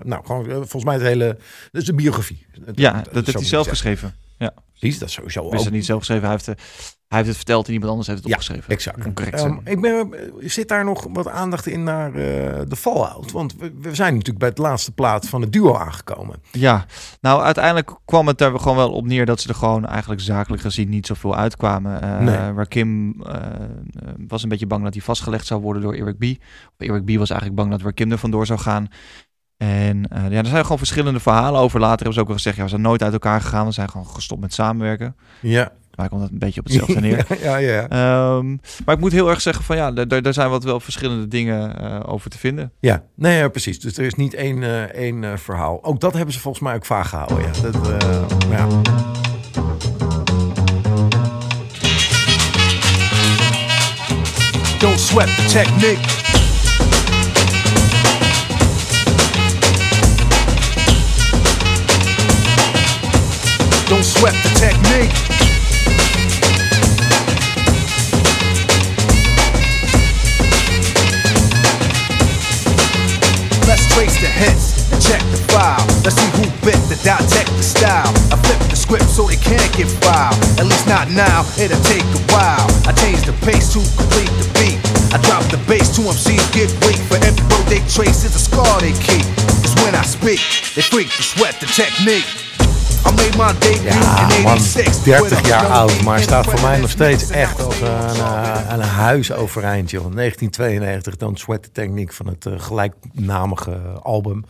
nou, gewoon volgens mij het hele, dat is een biografie. ja, dat heeft hij zelf zeggen. geschreven. Ja. Precies, dat is sowieso Wist ook. het niet zelf geschreven. Hij heeft, hij heeft het verteld en iemand anders heeft het Ja, opgeschreven. exact. Correct Ehm, ik ben, zit daar nog wat aandacht in naar eh, de Fallout? Want we, we zijn natuurlijk bij het laatste plaat van het duo aangekomen. Ja, nou uiteindelijk kwam het er gewoon wel op neer dat ze er gewoon eigenlijk zakelijk gezien niet zoveel uitkwamen. Eh Nee. Waar Kim eh, eh, was een beetje bang dat hij vastgelegd zou worden door Eric B. Of Eric B was eigenlijk bang dat Rakim er vandoor zou gaan. En eh, ja, er zijn gewoon verschillende verhalen over. Later hebben ze ook wel gezegd, ja, we zijn nooit uit elkaar gegaan. We zijn gewoon gestopt met samenwerken. Ja. Maar komt het een beetje op hetzelfde neer. ja, ja, ja. Ehm, maar ik moet heel erg zeggen van ja, daar- zijn wat wel verschillende dingen eh, over te vinden. Ja, nee, ja, precies. Dus er is niet één, eh, één eh, verhaal. Ook dat hebben ze volgens mij ook vaag gehouden. Ja. Dat, ja. Don't sweat the technique. Don't sweat the technique. Trace the hits and check the file. Let's see who bit the dissect the style. I flip the script so they can't get filed. At least not now, it'll take a while. I change the pace to complete the beat. I drop the bass to MCs get weak. For every word they trace is a scar they keep. Cause when I speak, they freak to sweat the technique. Ja, man, 86. 30 jaar oud, maar staat voor mij nog steeds echt als een, eh, een huis overeind, joh. 1992, Don't Sweat the Technique van het eh, gelijknamige album.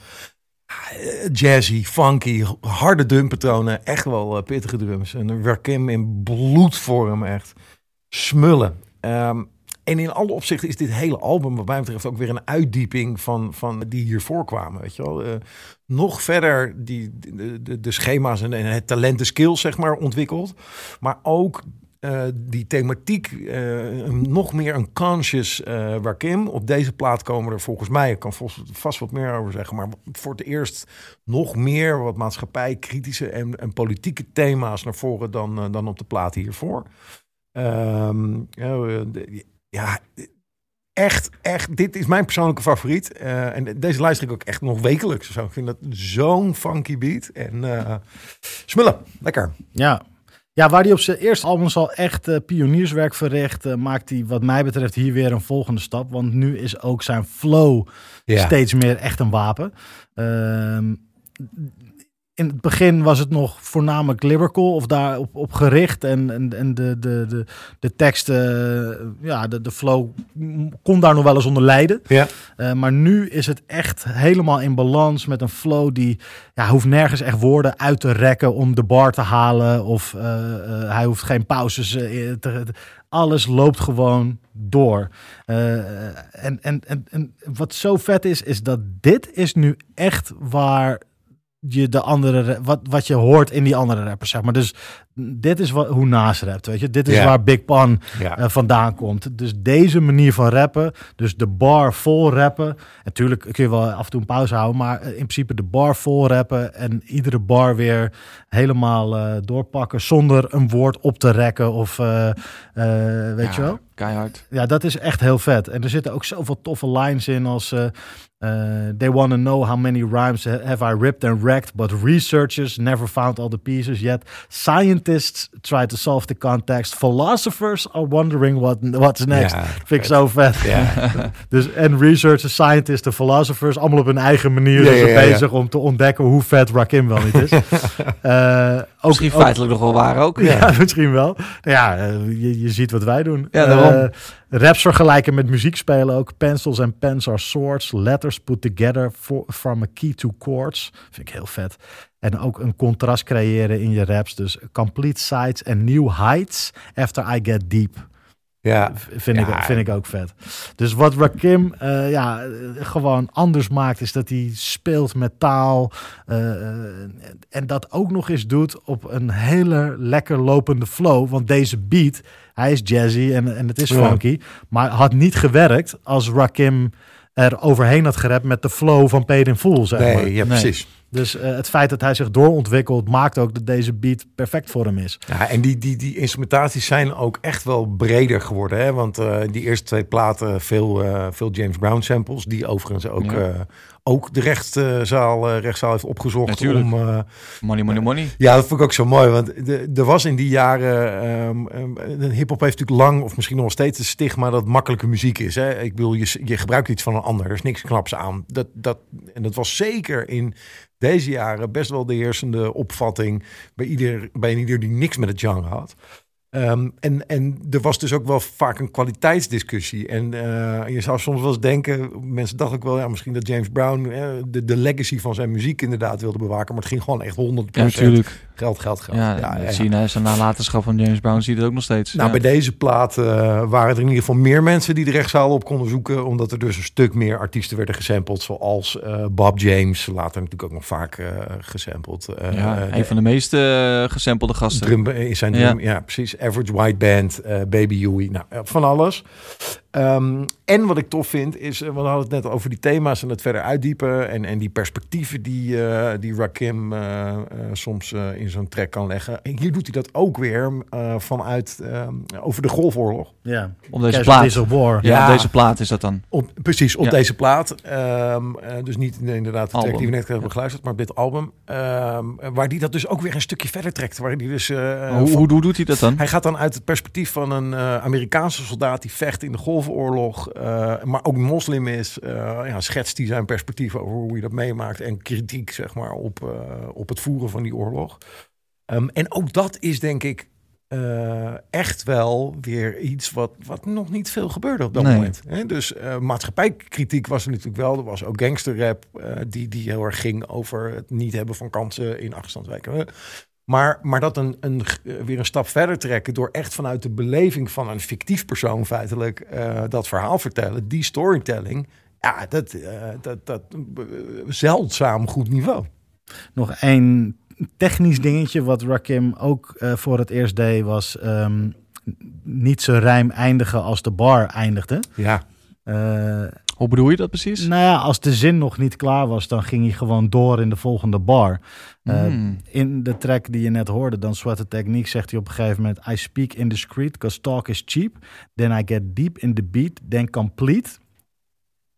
Eh, Jazzy, funky, harde drumpatronen, echt wel pittige drums. En Rakim in bloedvorm, echt smullen. Ehm, en in alle opzichten is dit hele album, wat mij betreft, ook weer een uitdieping van, van die hiervoor kwamen. Weet je wel? Eh, nog verder die, de, de, schema's en, het talent, de skills, zeg maar, ontwikkeld. Maar ook eh, die thematiek, eh, nog meer een conscious eh Rakim. Op deze plaat komen er volgens mij, ik kan vast wat meer over zeggen, maar voor het eerst nog meer wat maatschappij-kritische en, en politieke thema's naar voren dan, dan op de plaat hiervoor. Ehm, ja, echt, echt, dit is mijn persoonlijke favoriet. Eh, en deze luister ik ook echt nog wekelijks. Zo. Ik vind dat zo'n funky beat. En eh smullen, lekker. Ja. Ja, waar hij op zijn eerste albums al echt eh, pionierswerk verricht, maakt hij wat mij betreft hier weer een volgende stap. Want nu is ook zijn flow Ja. steeds meer echt een wapen. In het begin was het nog voornamelijk lyrical of daarop op gericht. En, en, en de, de, de, de teksten, eh, ja, de, de flow kon daar nog wel eens onder lijden. Ja. Eh, maar nu is het echt helemaal in balans met een flow die ja, hoeft nergens echt woorden uit te rekken om de bar te halen. Of eh, hij hoeft geen pauzes te, te- alles loopt gewoon door. Eh, en, en, en, en wat zo vet is, is dat dit is nu echt waar je de andere wat, wat je hoort in die andere rappers, zeg maar. Dus dit is wat, hoe Nas rapt, weet je. Dit is waar Big Pan eh, vandaan komt. Dus deze manier van rappen, dus de bar vol rappen. Natuurlijk kun je wel af en toe een pauze houden, maar eh, in principe de bar vol rappen en iedere bar weer helemaal eh, doorpakken zonder een woord op te rekken of weet je wel. Keihard. Ja, dat is echt heel vet. En er zitten ook zoveel toffe lines in als... eh, eh, they wanna know how many rhymes have I ripped and wrecked, but researchers never found all the pieces yet. Scientists try to solve the context. Philosophers are wondering what, what's next. Ja, Vind ik zo vet. dus, en researchers, scientists en philosophers, allemaal op hun eigen manier Ja, ja, ja, ja. bezig om te ontdekken hoe vet Rakim wel niet is. Eh, ook, Misschien ook- feitelijk nog wel waar ook. ja, misschien wel. Ja, je, je ziet wat wij doen. Ja, daarom. Eh, raps vergelijken met muziek spelen ook. Pencils and pens are swords. Letters put together for, from a key to chords. Vind ik heel vet. En ook een contrast creëren in je raps. Dus complete sides and new heights after I get deep. Ja, Vind, Ja. ik, vind ik ook vet. Dus wat Rakim eh, ja, gewoon anders maakt, is dat hij speelt met taal. eh, en dat ook nog eens doet op een hele lekker lopende flow. Want deze beat, hij is jazzy en, en het is Ja. funky. Maar had niet gewerkt als Rakim er overheen had gerapt met de flow van Paid in Full, zeg maar. nee, precies. Dus eh, het feit dat hij zich doorontwikkelt, maakt ook dat deze beat perfect voor hem is. Ja, en die, die, die instrumentaties zijn ook echt wel breder geworden. Hè? Want eh, die eerste twee platen, veel, eh, veel James Brown samples. Die overigens ook, Ja. Eh, ook de rechtszaal, eh, rechtszaal heeft opgezocht. Natuurlijk. Om, eh, Money, money, money. ja, dat vond ik ook zo mooi. Want de- er was in die jaren... ehm, de hip-hop heeft natuurlijk lang, of misschien nog steeds, het stigma dat makkelijke muziek is. Hè? Ik bedoel, je, je gebruikt iets van een ander. Er is niks knaps aan. Dat, dat, en dat was zeker in deze jaren best wel de heersende opvatting bij ieder, bij ieder die niks met het genre had. Ehm, en, en er was dus ook wel vaak een kwaliteitsdiscussie. En eh, je zou soms wel eens denken, mensen dachten ook wel, ja, misschien dat James Brown eh, de, legacy van zijn muziek inderdaad wilde bewaken. Maar het ging gewoon echt 100% Ja, natuurlijk. Geld, geld, geld. Ja, ja, dat ja. zie je na zijn nalatenschap van James Brown zie je dat ook nog steeds. Nou, ja. bij deze plaat eh, waren er in ieder geval meer mensen die de rechtszaal op konden zoeken. Omdat er dus een stuk meer artiesten werden gesampled. Zoals eh, Bob James, later natuurlijk ook nog vaak eh gesampled. Ja, een van de meest gesampelde gasten. Drum, in zijn Ja. drum, ja. precies. Average White Band, Baby Huey, nou, van alles. Ehm, en wat ik tof vind is, eh, we hadden het net over die thema's en het verder uitdiepen en, en die perspectieven die, eh, die Rakim eh, soms eh, in zo'n track kan leggen. En hier doet hij dat ook weer eh, vanuit ehm, over de Golfoorlog. Ja. Op deze plaat. Ja, Ja. op deze plaat is dat dan. Op, precies, op Ja. deze plaat. Ehm, eh, dus niet in- inderdaad de track die we net hebben geluisterd, maar op dit album. Ehm, waar die dat dus ook weer een stukje verder trekt. Waar die dus, eh, hoe, van- hoe, hoe doet hij dat dan? Hij gaat dan uit het perspectief van een eh, Amerikaanse soldaat die vecht in de Golfoorlog, eh, maar ook moslim is. eh, ja, schetst hij zijn perspectief over hoe hij dat meemaakt en kritiek zeg maar op, eh, op het voeren van die oorlog. Ehm, en ook dat is denk ik echt wel weer iets wat, wat nog niet veel gebeurde op dat Nee. moment. Hè? Dus maatschappijkritiek was er natuurlijk wel. Er was ook gangsterrap die, die heel erg ging over het niet hebben van kansen in achterstandswijken. Maar, maar dat een, een, eh, weer een stap verder trekken door echt vanuit de beleving van een fictief persoon feitelijk eh, dat verhaal vertellen, die storytelling, ja, dat, eh, dat, dat zeldzaam goed niveau. Nog één technisch dingetje wat Rakim ook voor het eerst deed was ehm, niet zijn rijm eindigen als de bar eindigde. Ja, Hoe bedoel je dat precies? nou ja, als de zin nog niet klaar was, dan ging hij gewoon door in de volgende bar. Eh, Hmm. In de track die je net hoorde, dan Sweat the Technique, zegt hij op een gegeven moment... I speak indiscreet, cause talk is cheap. Then I get deep in the beat, then complete.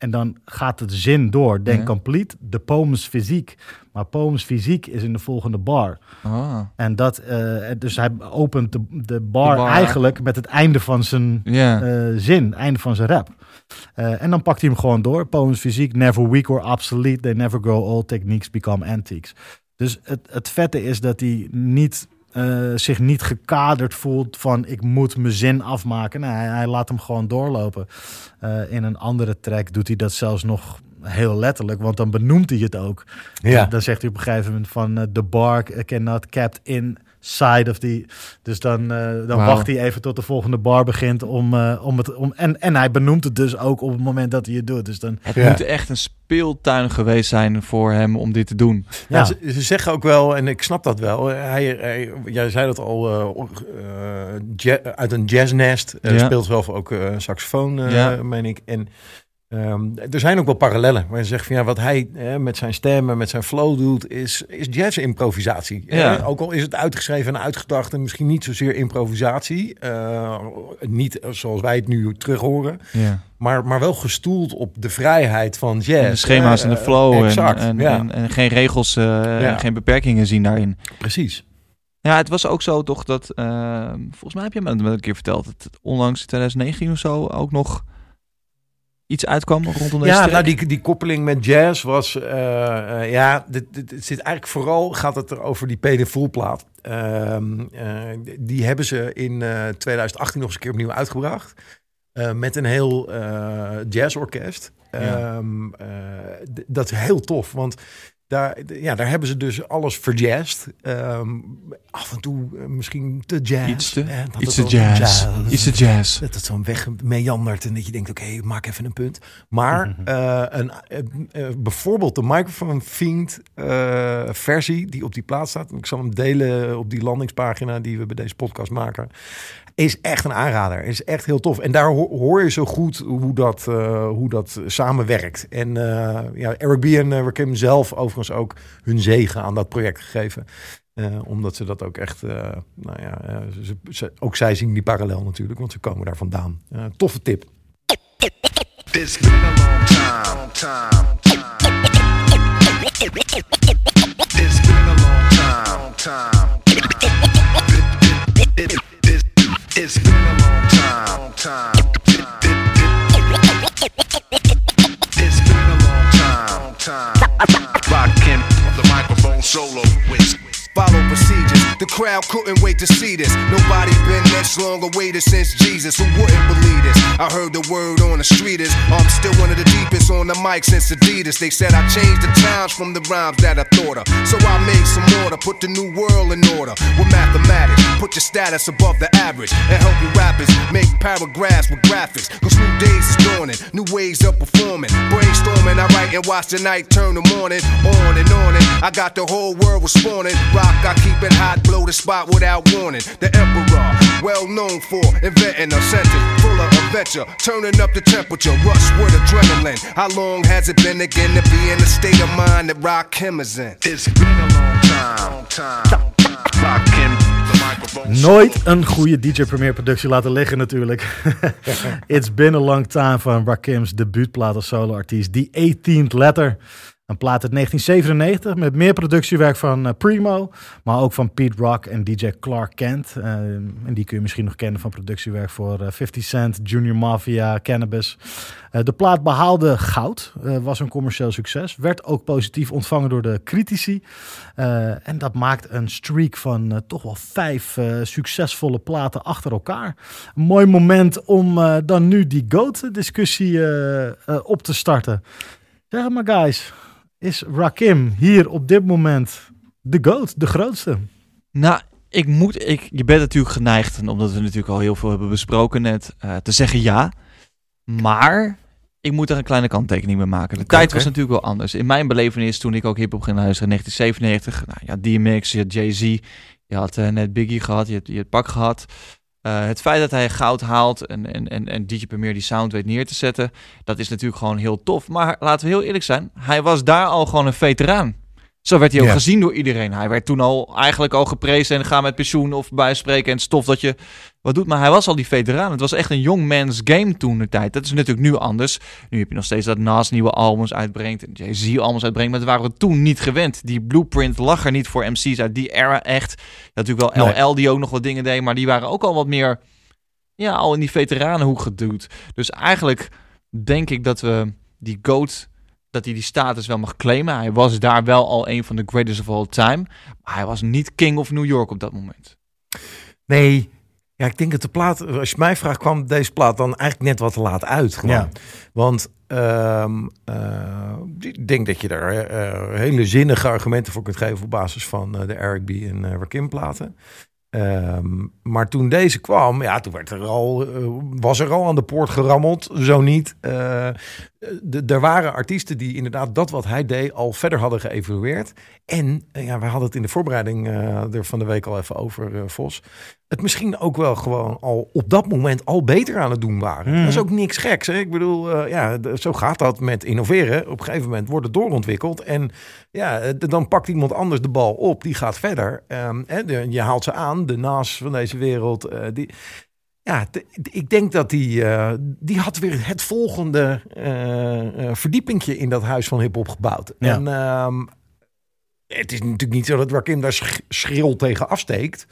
En dan gaat het zin door, Ja. complete. De poem is fysiek. Maar poem is fysiek is in de volgende bar. Ah. En dat, eh, dus hij opent de, de, bar, bar. eigenlijk met het einde van zijn eh, zin, einde van zijn rap. Eh, en dan pakt hij hem gewoon door. Poems fysiek, never weak or obsolete. They never grow old. Techniques become antiques. Dus het, het vette is dat hij niet, eh, zich niet gekaderd voelt van ik moet mijn zin afmaken. Nee, hij, hij laat hem gewoon doorlopen. Eh, in een andere track doet hij dat zelfs nog heel letterlijk, want dan benoemt hij het ook. Ja. Dan zegt hij op een gegeven moment van eh, the bar cannot kept inside of the. Dus dan, eh, dan wacht hij even tot de volgende bar begint om, eh, om het om en en hij benoemt het dus ook op het moment dat hij het doet. Dus dan Het Ja. moet echt een speeltuin geweest zijn voor hem om dit te doen. Ja, Ja. Ze, ze zeggen ook wel, en ik snap dat wel. Hij, hij, jij zei dat al, ja- uit een jazznest. Ja. Speelt zelf ook eh, saxofoon, eh, Ja. meen ik. En Ehm, er zijn ook wel parallellen waar je zegt van ja, wat hij met zijn stemmen, met zijn flow doet, is, is jazz-improvisatie. Ja. Ook al is het uitgeschreven en uitgedacht en misschien niet zozeer improvisatie. eh, niet zoals wij het nu terug horen, Ja. maar, maar wel gestoeld op de vrijheid van jazz. En de schema's en de flow en, exact, en, ja. en, en geen regels, eh, geen beperkingen zien daarin. Precies. Ja, het was ook zo toch dat, eh, volgens mij heb je me een keer verteld, dat onlangs in 2019 of zo ook nog iets uitkwam rondom deze Ja, track. nou die, die koppeling met jazz was, eh, eh, ja, dit, zit eigenlijk vooral, gaat het er over die Pede plaat. Ehm, eh, die hebben ze in eh, 2018 nog eens een keer opnieuw uitgebracht. Met een heel jazzorkest. Ja. Ehm, eh, dat is heel tof, want daar, ja, daar hebben ze dus alles verjazzed. Ehm, af en toe eh, misschien te jazz. Iets te- hè, iets te wel jazz. Iets te jazz. Dat het zo'n weg meandert en dat je denkt, oké, maak even een punt. Maar eh, een, eh, eh, bijvoorbeeld de Microphone Fiend eh, versie die op die plaats staat. Ik zal hem delen op die landingspagina die we bij deze podcast maken. Is echt een aanrader. Is echt heel tof. En daar ho- hoor je zo goed hoe dat, eh, hoe dat samenwerkt. En eh, ja, Eric B. en uh, Rakim zelf overigens ook hun zegen aan dat project gegeven. Eh, omdat ze dat ook echt, eh, nou ja, eh, ze, ook zij zien die parallel natuurlijk, want ze komen daar vandaan. Eh, toffe tip. Been a long time, been a long time, It's been a long time, time. It's been a long time, the microphone solo with. Follow procedures. The crowd couldn't wait to see this. Nobody been this long awaited since Jesus. Who wouldn't believe this? I heard the word on the street is I'm still one of the deepest on the mic since Adidas. They said I changed the times from the rhymes that I thought of. So I made some order, put the new world in order with mathematics. Put your status above the average and help you rappers make paragraphs with graphics. Cause new days is dawning, new ways of performing. Brainstorming, I write and watch the night turn the morning. On and on and I got the whole world responding. Rock, I keep it hot, blow the spot without warning. The emperor, well known for inventing a sentence full of adventure, turning up the temperature, rush with adrenaline. How long has it been again to be in the state of mind that Rock Him is in? It's been a long time, time. Rockin' the Nooit een goede DJ Premier productie laten liggen natuurlijk. It's Been a Long Time van Rakim's debuutplaat als solo-artiest. The 18th Letter. Een plaat uit 1997 met meer productiewerk van eh, Primo, maar ook van Pete Rock en DJ Clark Kent. Eh, en die kun je misschien nog kennen van productiewerk voor eh, 50 Cent, Junior Mafia, Cannabis. Eh, de plaat behaalde goud, eh, was een commercieel succes, werd ook positief ontvangen door de critici. Eh, en dat maakt een streak van eh, toch wel vijf eh, succesvolle platen achter elkaar. Een mooi moment om eh, dan nu die GOAT-discussie eh, eh, op te starten. Zeg maar, guys. Is Rakim hier op dit moment de GOAT, de grootste? Nou, ik moet, ik, je bent natuurlijk geneigd, en omdat we natuurlijk al heel veel hebben besproken net, eh, te zeggen ja. Maar ik moet er een kleine kanttekening bij maken. De tijd was natuurlijk wel anders. In mijn belevenis, toen ik ook hip-hop ging luisteren in 1997, nou, had DMX, je had Jay-Z, je had eh, net Biggie gehad, je had, je had Pak gehad. Eh, het feit dat hij goud haalt en, en, en, en DJ Premier die sound weet neer te zetten, dat is natuurlijk gewoon heel tof. Maar laten we heel eerlijk zijn, hij was daar al gewoon een veteraan. Zo werd hij ook Ja. gezien door iedereen. Hij werd toen al eigenlijk al geprezen en ga met pensioen of bijspreken en stof dat je wat doet. Maar hij was al die veteraan. Het was echt een young man's game toen de tijd. Dat is natuurlijk nu anders. Nu heb je nog steeds dat Nas nieuwe albums uitbrengt en Jay-Z albums uitbrengt. Maar dat waren we toen niet gewend. Die blueprint lag er niet voor MC's uit die era echt. Natuurlijk wel Nee. LL die ook nog wat dingen deed. Maar die waren ook al wat meer ja, al in die veteranenhoek geduwd. Dus eigenlijk denk ik dat we die GOAT, dat hij die status wel mag claimen. Hij was daar wel al een van de greatest of all time. Maar hij was niet king of New York op dat moment. Nee, ja, ik denk dat de plaat, als je mij vraagt, kwam deze plaat dan eigenlijk net wat te laat uit. Gewoon. Ja. Want ehm, eh, ik denk dat je daar eh, hele zinnige argumenten voor kunt geven op basis van eh, de Eric B. en Rakim platen. Ehm, maar toen deze kwam, ja, toen werd er al, was er al aan de poort gerammeld, zo niet. De, er waren artiesten die inderdaad dat wat hij deed al verder hadden geëvalueerd. En eh, ja, we hadden het in de voorbereiding eh, er van de week al even over, eh, Vos. Het misschien ook wel gewoon al op dat moment al beter aan het doen waren. Mhm. Dat is ook niks geks. Hè? Ik bedoel, ja, zo gaat dat met innoveren. Op een gegeven moment wordt het doorontwikkeld. En ja, dan pakt iemand anders de bal op. Die gaat verder. Ehm, hè, de- je haalt ze aan. De naas van deze wereld. die, ja, ik denk dat die, eh, die had weer het volgende eh, verdiepingje in dat huis van hip-hop gebouwd. Ja. En ehm, het is natuurlijk niet zo dat Rakim daar sch- schril tegen afsteekt.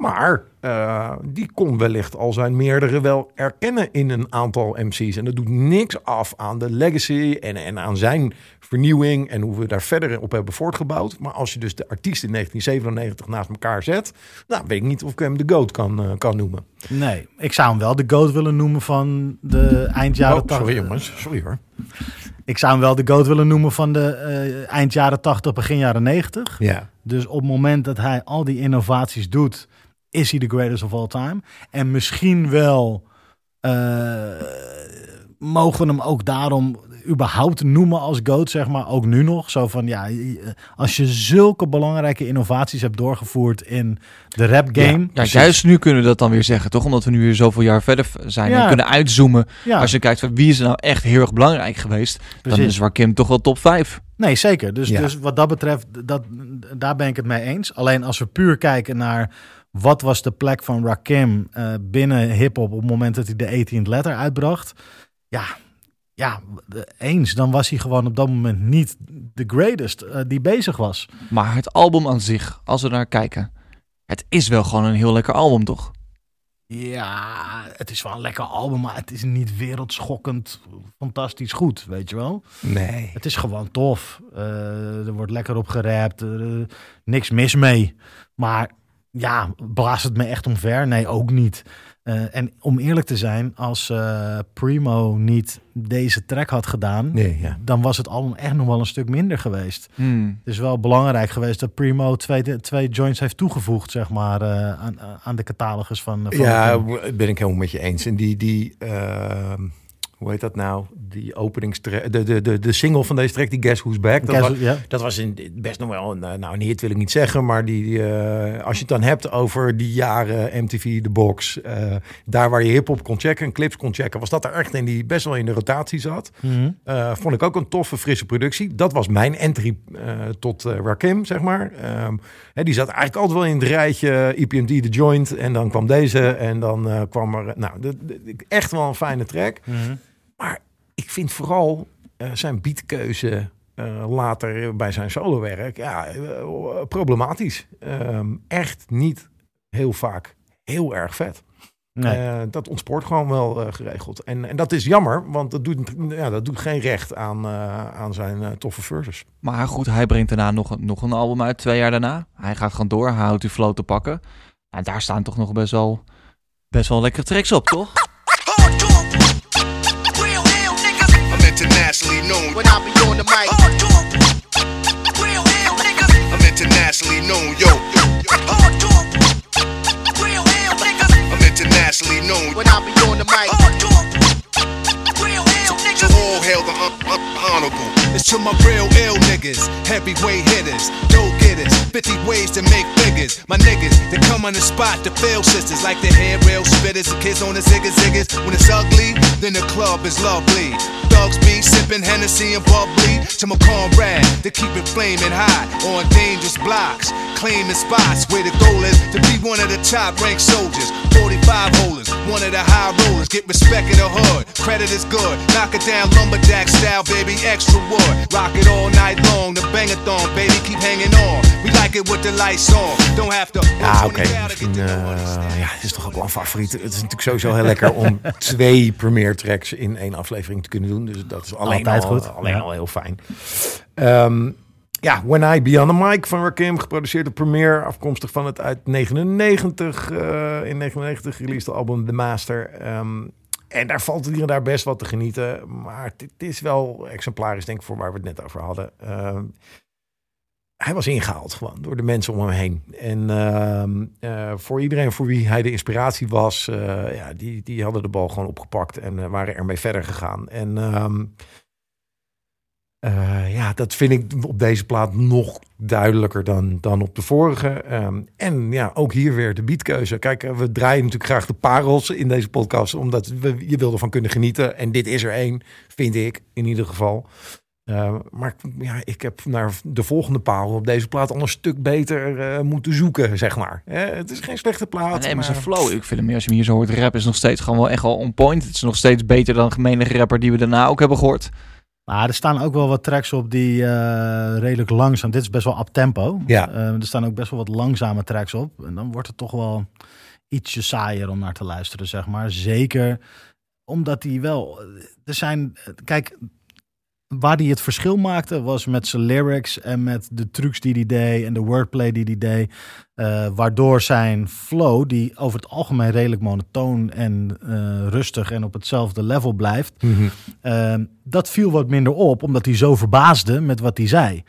Maar eh, die kon wellicht al zijn meerdere wel erkennen in een aantal MC's. En dat doet niks af aan de legacy en, en aan zijn vernieuwing en hoe we daar verder op hebben voortgebouwd. Maar als je dus de artiest in 1997 naast elkaar zet, nou weet ik niet of ik hem de GOAT kan, eh, kan noemen. Nee, ik zou hem wel de GOAT willen noemen van de eind jaren Oh, 80. sorry jongens, sorry hoor. Ik zou hem wel de GOAT willen noemen van de eh, eind jaren 80, begin jaren 90. Ja. Dus op het moment dat hij al die innovaties doet, is hij de greatest of all time. En misschien wel eh, mogen we hem ook daarom überhaupt noemen als GOAT, zeg maar. Ook nu nog. Zo van, ja, je- als je zulke belangrijke innovaties hebt doorgevoerd in de rap game. Ja, juist nu kunnen we dat dan weer zeggen, toch? Omdat we nu weer zoveel jaar verder zijn Ja. en kunnen uitzoomen. Ja. Als je kijkt van wie is er nou echt heel erg belangrijk geweest, dan is Rakim toch wel top 5. Nee, zeker. Dus, dus wat dat betreft, dat, daar ben ik het mee eens. Alleen als we puur kijken naar wat was de plek van Rakim eh, binnen hip-hop op het moment dat hij de 18th letter uitbracht. Ja, ja, eens. Dan was hij gewoon op dat moment niet de greatest eh, die bezig was. Maar het album aan zich, als we naar kijken, het is wel gewoon een heel lekker album, toch? Ja, het is wel een lekker album, maar het is niet wereldschokkend fantastisch goed, weet je wel. Nee. Het is gewoon tof. Eh, er wordt lekker op gerapt. niks mis mee. Maar ja, blaast het me echt omver? Nee, ook niet. Eh, en om eerlijk te zijn, als eh, Primo niet deze track had gedaan, Nee, ja. dan was het album echt nog wel een stuk minder geweest. Hmm. Het is wel belangrijk geweest dat Primo twee, twee joints heeft toegevoegd, zeg maar, eh, aan, aan de catalogus van. van Ja, ben ik helemaal met je eens. En die, die ehm, hoe heet dat nou? Die openingstrack, de, de, de, de single van deze track, die Guess Who's Back. Dat, Guess was, dat was in, best nog wel, een, eh, nou een hit wil ik niet zeggen, maar die, eh, als je het dan hebt over die jaren MTV, de box, eh, daar waar je hip-hop kon checken en clips kon checken, was dat er echt een die best wel in de rotatie zat. Mhm. Eh, vond ik ook een toffe, frisse productie. Dat was mijn entry tot Rakim, zeg maar. Ehm, hè, die zat eigenlijk altijd wel in het rijtje EPMD, The Joint. En dan kwam deze en dan kwam er... Nou, de, de- echt wel een fijne track. Mhm. Maar ik vind vooral eh, zijn beatkeuze eh, later bij zijn solowerk... Ja, eh, problematisch. Ehm, echt niet heel vaak heel erg vet. Nee. Dat ontspoort gewoon wel geregeld. En, en dat is jammer, want dat doet, ja, dat doet geen recht aan, aan zijn toffe verses. Maar goed, hij brengt daarna nog, een- nog een album uit, twee jaar daarna. Hij gaat gewoon door, hij houdt die flow te pakken. En daar staan toch nog best wel, best wel lekkere tracks op, toch? Internationally known when I be on the mic. I'm internationally known, yo. I'm internationally known when I be on the mic. So all hail the un- un- honorable. It's to my real ill niggas, heavyweight hitters, dope getters, 50 ways to make figures. My niggas, they come on the spot to fail sisters, like the head rail spitters, the kids on the ziggas ziggas. When it's ugly, then the club is lovely. Thugs be sipping Hennessy and bubbly to my comrade they keep it flaming hot on dangerous blocks, claiming spots where the goal is to be one of the top ranked soldiers. 45 holders, one of the high rollers, get respect in the hood. Credit is good, knock it down lumberjack style, baby, extra wood. Rock it all night long, the bangathon, baby, keep hanging on. We like it with the lights on, don't have to. Ja, oké. Misschien eh, ja, het is toch ook wel een favoriet. Het is natuurlijk sowieso heel lekker om twee premiere tracks in één aflevering te kunnen doen. Dus dat is alleen, Altijd al, goed, alleen ja. al heel fijn. Ehm, ja, When I Be on the Mic van Rakim, geproduceerd door Premiere, afkomstig van het uit 99, eh, in 99 released album The Master. Ehm, en daar valt hier en daar best wat te genieten. Maar dit is wel exemplarisch, denk ik, voor waar we het net over hadden. Ehm, hij was ingehaald gewoon door de mensen om hem heen. En ehm, eh, voor iedereen voor wie hij de inspiratie was, eh, ja, die, die hadden de bal gewoon opgepakt en eh, waren ermee verder gegaan. En ehm, eh, ja, dat vind ik op deze plaat nog duidelijker dan, dan op de vorige. Ehm, en ja, ook hier weer de beatkeuze. Kijk, we draaien natuurlijk graag de parels in deze podcast, omdat we, je wil ervan kunnen genieten. En dit is er één, vind ik in ieder geval. Uh, maar ja, ik heb naar de volgende parel op deze plaat al een stuk beter uh, moeten zoeken, zeg maar. Eh, het is geen slechte plaat. Nee, maar zijn flow, ik vind hem, als je hem hier zo hoort rap, is nog steeds gewoon wel echt wel on point. Het is nog steeds beter dan gemene rapper die we daarna ook hebben gehoord. Maar er staan ook wel wat tracks op die uh, redelijk langzaam. Dit is best wel up tempo. Ja. Uh, er staan ook best wel wat langzame tracks op. En dan wordt het toch wel ietsje saaier om naar te luisteren, zeg maar. Zeker omdat hij wel. Er zijn. Kijk, waar hij het verschil maakte was met zijn lyrics en met de trucs die hij deed en de wordplay die hij deed. Uh, waardoor zijn flow, die over het algemeen redelijk monotoon en uh, rustig en op hetzelfde level blijft, Mhm. mm -hmm. uh, dat viel wat minder op, omdat hij zo verbaasde met wat hij zei.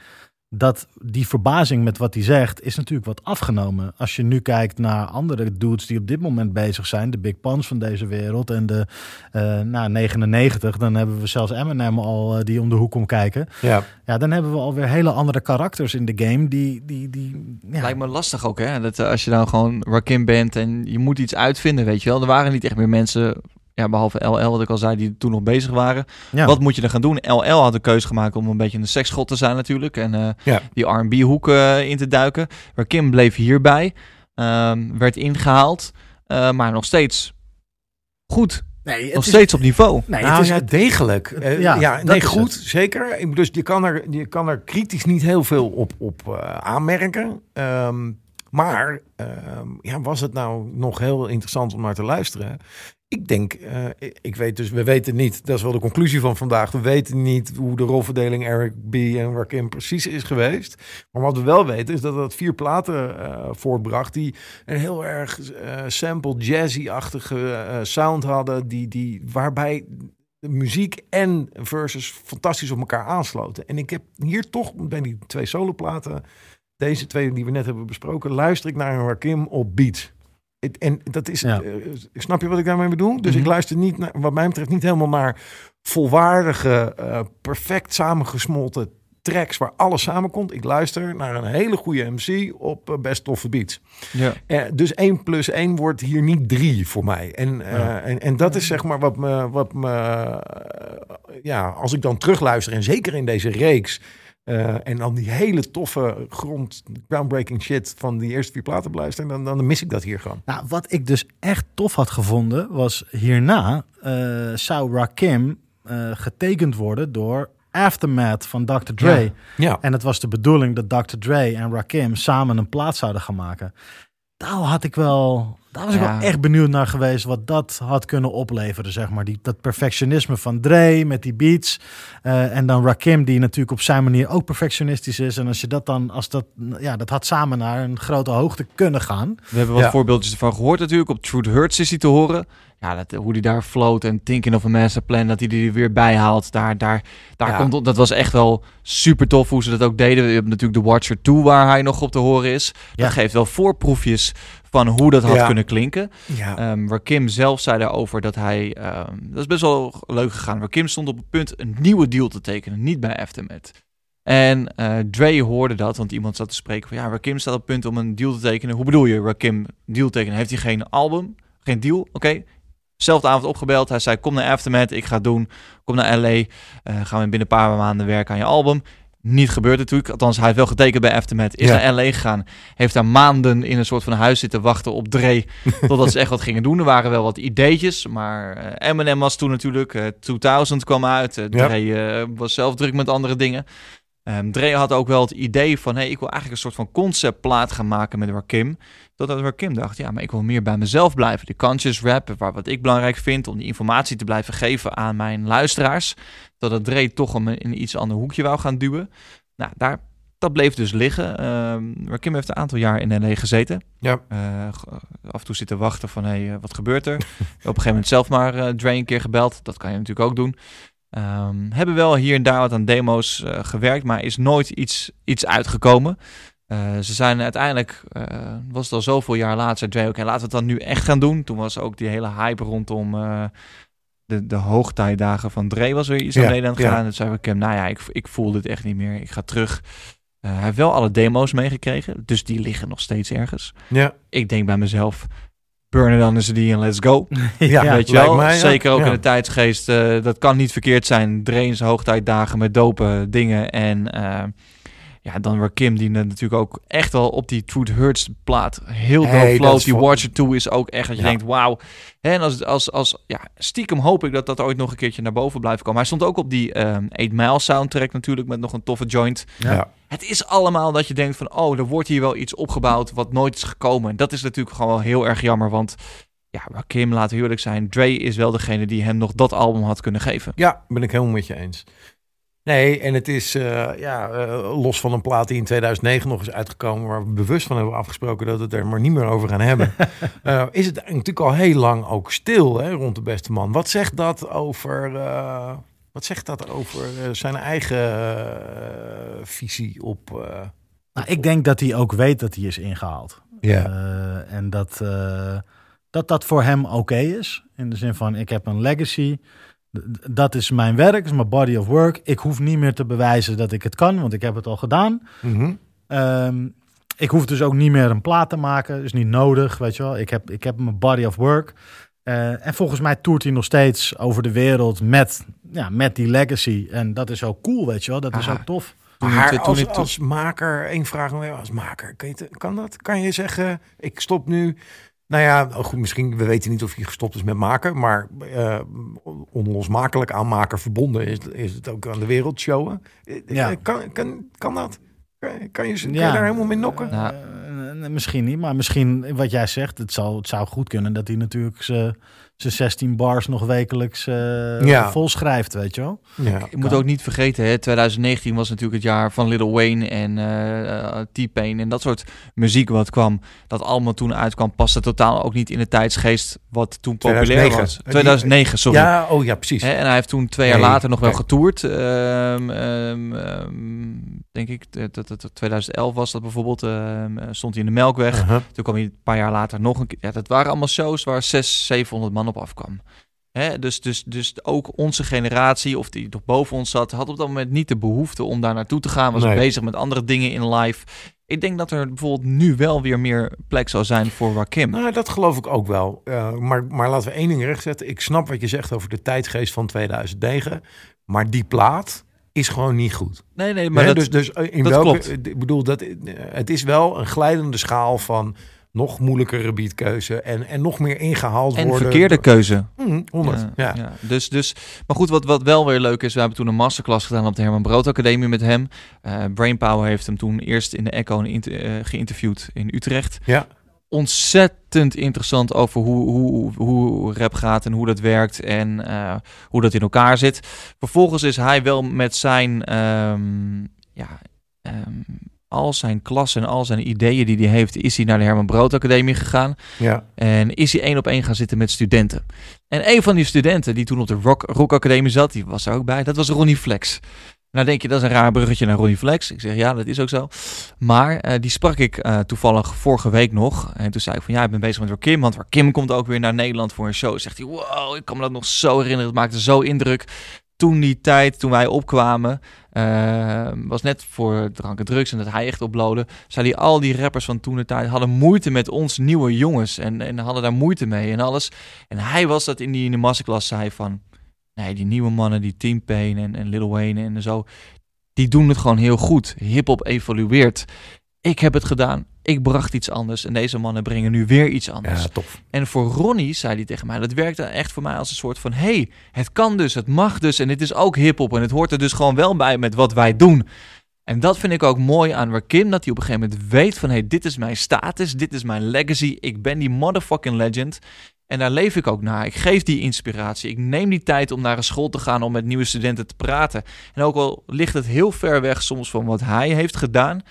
Dat die verbazing met wat hij zegt is natuurlijk wat afgenomen. Als je nu kijkt naar andere dudes die op dit moment bezig zijn, de Big Pans van deze wereld en de uh, nou, 99, dan hebben we zelfs Eminem al uh, die om de hoek komt kijken. Ja. ja, dan hebben we alweer hele andere karakters in de game die. die, die ja. Lijkt me lastig ook, hè? Dat uh, als je dan gewoon Rakim bent en je moet iets uitvinden, weet je wel. Er waren niet echt meer mensen ja, behalve LL, wat ik al zei, die toen nog bezig waren. Ja. Wat moet je dan gaan doen? LL had de keuze gemaakt om een beetje een seksschot te zijn natuurlijk. En uh, ja. die R&B-hoek uh, in te duiken. Maar Kim bleef hierbij. Um, werd ingehaald. Uh, maar nog steeds goed. Nee, nog steeds op niveau. Nee, nou, het is ja, degelijk. Uh, ja, ja nee, goed, het. zeker. Dus je kan, er, je kan er kritisch niet heel veel op, op uh, aanmerken. Um, maar um, ja, was het nou nog heel interessant om naar te luisteren? Ik denk, uh, ik weet dus, we weten niet, dat is wel de conclusie van vandaag. We weten niet hoe de rolverdeling Eric B. en Rakim precies is geweest. Maar wat we wel weten is dat het vier platen uh, voortbracht die een heel erg uh, sample jazzy-achtige sound hadden. Die, die, waarbij de muziek en versus fantastisch op elkaar aansloten. En ik heb hier toch bij die twee soloplaten, deze twee die we net hebben besproken, luister ik naar een Rakim op beats. En dat is, ja. uh, snap je wat ik daarmee bedoel? Dus mm -hmm. ik luister niet, naar, wat mij betreft, niet helemaal naar volwaardige, uh, perfect samengesmolten tracks waar alles samenkomt. Ik luister naar een hele goede MC op uh, best toffe beats. Ja. Uh, dus 1 plus 1 wordt hier niet 3 voor mij. En, uh, ja. en, en dat is zeg maar wat me, wat me ja, als ik dan terugluister en zeker in deze reeks. Uh, en dan die hele toffe grond, groundbreaking shit van die eerste vier platen beluisteren, dan, dan mis ik dat hier gewoon. Nou, wat ik dus echt tof had gevonden, was hierna uh, zou Rakim uh, getekend worden door Aftermath van Dr. Dre. Ja. ja. En het was de bedoeling dat Dr. Dre en Rakim samen een plaat zouden gaan maken. Daar had ik wel, daar was ik Ja. wel echt benieuwd naar geweest wat dat had kunnen opleveren, zeg maar. Die, dat perfectionisme van Dre met die beats. Eh, en dan Rakim, die natuurlijk op zijn manier ook perfectionistisch is. En als je dat dan, als dat, ja, dat had samen naar een grote hoogte kunnen gaan. We hebben wat Ja. voorbeeldjes ervan gehoord natuurlijk. Op Truth Hurts is hij te horen. Ja, dat, hoe die daar float en Thinking of a Masterplan, dat hij die er weer bij haalt. Daar, daar, daar Ja. komt, dat was echt wel super tof hoe ze dat ook deden. We hebben natuurlijk de Watcher 2 waar hij nog op te horen is. Ja. Dat geeft wel voorproefjes van hoe dat had Ja. kunnen klinken. Ja. Ehm Rakim zelf zei daarover dat hij... ehm, dat is best wel leuk gegaan. Rakim stond op het punt een nieuwe deal te tekenen, niet bij Aftermath. En eh, Dre hoorde dat, want iemand zat te spreken van... Ja, Rakim staat op het punt om een deal te tekenen. Hoe bedoel je, Rakim, deal tekenen? Heeft hij geen album? Geen deal? Oké. Zelfde avond opgebeld. Hij zei, kom naar Aftermath, ik ga het doen. Kom naar L.A., eh, gaan we binnen een paar maanden werken aan je album. Niet gebeurd natuurlijk. Althans, hij heeft wel getekend bij Aftermath. Is Ja. naar L.A. gegaan. Heeft daar maanden in een soort van huis zitten wachten op Dre. totdat ze echt wat gingen doen. Er waren wel wat ideetjes. Maar eh, Eminem was toen natuurlijk. eh 2000 kwam uit. Dre eh, was zelf druk met andere dingen. Ehm Dre had ook wel het idee van... Hey, ik wil eigenlijk een soort van conceptplaat gaan maken met Rakim. Totdat Rakim dacht... Ja, maar ik wil meer bij mezelf blijven. De conscious rap, waar wat ik belangrijk vind... om die informatie te blijven geven aan mijn luisteraars. Totdat Dre toch hem in een iets ander hoekje wou gaan duwen. Nou, daar, dat bleef dus liggen. Ehm Rakim heeft een aantal jaar in L.A. gezeten. Ja. Eh, af en toe zitten wachten van... Hey, eh, wat gebeurt er? Op een gegeven moment zelf maar eh, Dre een keer gebeld. Dat kan je natuurlijk ook doen. Ehm, hebben wel hier en daar wat aan demo's eh, gewerkt, maar is nooit iets, iets uitgekomen. Eh, ze zijn uiteindelijk, eh, was het al zoveel jaar later, zei oké, laten we het dan nu echt gaan doen. Toen was ook die hele hype rondom de, de hoogtijdagen van Dre was weer iets Ja, aan ja. gegaan. En toen zei ik hem, nou ja, ik, ik voel dit echt niet meer. Ik ga terug. Hij heeft wel alle demo's meegekregen, dus die liggen nog steeds ergens. Ja. Ik denk bij mezelf, burn it on is die en let's go. Ja, Weet je wel, mij, ja. zeker ook Ja. in de tijdsgeest. eh, dat kan niet verkeerd zijn. Dre in zijn hoogtijdagen met dopen dingen. En eh, ja, dan weer Kim, die natuurlijk ook echt wel op die Truth Hurts plaat heel Hey, dope float. is Die Watcher 2 is ook echt dat je Ja. denkt, wauw. Hè, En als, als, als, ja, stiekem hoop ik dat dat ooit nog een keertje naar boven blijft komen. Hij stond ook op die ehm 8 Mile soundtrack natuurlijk, met nog een toffe joint. Ja. Het is allemaal dat je denkt van, oh, er wordt hier wel iets opgebouwd wat nooit is gekomen. En dat is natuurlijk gewoon wel heel erg jammer, want ja, Kim, laten we eerlijk zijn, Dre is wel degene die hem nog dat album had kunnen geven. Ja, ben ik helemaal met je eens. Nee, en het is eh, ja, eh, los van een plaat die in 2009 nog is uitgekomen, waar we bewust van hebben afgesproken dat we het er maar niet meer over gaan hebben. eh, is het natuurlijk al heel lang ook stil hè, rond de beste man. Wat zegt dat over, wat zegt dat over zijn eigen visie op. Nou, ik denk dat hij ook weet dat hij is ingehaald. Ja. En dat, dat dat voor hem oké is. In de zin van, ik heb een legacy. Dat is mijn werk, is mijn body of work. Ik hoef niet meer te bewijzen dat ik het kan, want ik heb het al gedaan. mhm. Ehm, ik hoef dus ook niet meer een plaat te maken. is niet nodig, weet je wel. Ik heb, ik heb mijn body of work. Eh, en volgens mij toert hij nog steeds over de wereld met, ja, met die legacy. En dat is ook cool, weet je wel. Dat is ook tof. Maar toen als, als maker, één vraag nog als maker, kan, je kan dat? Kan je zeggen, ik stop nu... Nou ja, oh goed, misschien, we weten niet of hij gestopt is met maken, maar eh, onlosmakelijk aan maken verbonden is, is het ook aan de wereld showen. Eh, Ja. eh, Kan, kan, kan dat? Kan, je, kan je Ja. daar helemaal mee nokken? Eh, misschien niet, maar misschien wat jij zegt, het zou, het zou goed kunnen dat hij natuurlijk zijn 16 bars nog wekelijks eh Ja. vol schrijft, weet je wel. ja. Je moet ook niet vergeten, hè, 2019 was natuurlijk het jaar van Lil Wayne en eh, eh, T-Pain en dat soort muziek wat kwam. Dat allemaal toen uitkwam, paste totaal ook niet in de tijdsgeest wat toen populair 2009. was. 2009, sorry. Ja, oh ja, precies. Hè, en hij heeft toen twee jaar Nee, later nog wel getoerd. Ehm, ehm, ehm, denk ik, dat, dat, dat 2011 was dat bijvoorbeeld. stond hij in de Melkweg. Uh-huh. Toen kwam hij een paar jaar later nog een keer. Ja, dat waren allemaal shows waar 600, 700 man op afkwam. Hè, dus, dus, dus ook onze generatie, of die nog boven ons zat, had op dat moment niet de behoefte om daar naartoe te gaan. Was Nee. bezig met andere dingen in live. Ik denk dat er bijvoorbeeld nu wel weer meer plek zou zijn voor Rakim. Nou, dat geloof ik ook wel. Eh, maar, maar laten we één ding rechtzetten. Ik snap wat je zegt over de tijdsgeest van 2009. Maar die plaat is gewoon niet goed. Nee, nee, maar dat, dus, dus eh, in dat welke, klopt. Ik bedoel, dat, eh, het is wel een glijdende schaal van nog moeilijkere beatkeuze en, en nog meer ingehaald en worden. verkeerde keuze. Mm, 100, ja. ja. Dus, dus, maar goed, wat, wat wel weer leuk is, we hebben toen een masterclass gedaan op de Herman Brood Academie met hem. Eh Brainpower heeft hem toen eerst in de Echo eh, geïnterviewd in Utrecht. Ja. Ontzettend interessant over hoe, hoe, hoe rap gaat en hoe dat werkt en eh, hoe dat in elkaar zit. Vervolgens is hij wel met zijn, ehm, ja, ehm, al zijn klas en al zijn ideeën die hij heeft, is hij naar de Herman Brood Academie gegaan. Ja. En is hij één op één gaan zitten met studenten. En een van die studenten die toen op de Rock, Rock Academie zat, die was er ook bij, dat was Ronnie Flex. Nou denk je, dat is een raar bruggetje naar Ronnie Flex. Ik zeg, ja, dat is ook zo. Maar eh, die sprak ik eh, toevallig vorige week nog. En toen zei ik van, ja, ik ben bezig met Rakim. Want Rakim komt ook weer naar Nederland voor een show. Zegt hij, wow, ik kan me dat nog zo herinneren. Het maakte zo indruk. Toen die tijd, toen wij opkwamen, eh, was net voor drank en drugs en dat hij echt uploadde. Zei hij, al die rappers van toen de tijd hadden moeite met ons nieuwe jongens. En, en hadden daar moeite mee en alles. En hij was dat in die, in de masterclass zei van... Nee, die nieuwe mannen, die Team Pain en, en Lil Wayne en zo... Die doen het gewoon heel goed. Hip-hop evolueert. Ik heb het gedaan. Ik bracht iets anders. En deze mannen brengen nu weer iets anders. Ja, tof. En voor Ronnie zei hij tegen mij, dat werkte echt voor mij als een soort van... hey, het kan dus, het mag dus en het is ook hiphop en het hoort er dus gewoon wel bij met wat wij doen. En dat vind ik ook mooi aan Rakim, dat hij op een gegeven moment weet van... hey, dit is mijn status, dit is mijn legacy, ik ben die motherfucking legend... En daar leef ik ook naar. Ik geef die inspiratie. Ik neem die tijd om naar een school te gaan om met nieuwe studenten te praten. En ook al ligt het heel ver weg soms van wat hij heeft gedaan,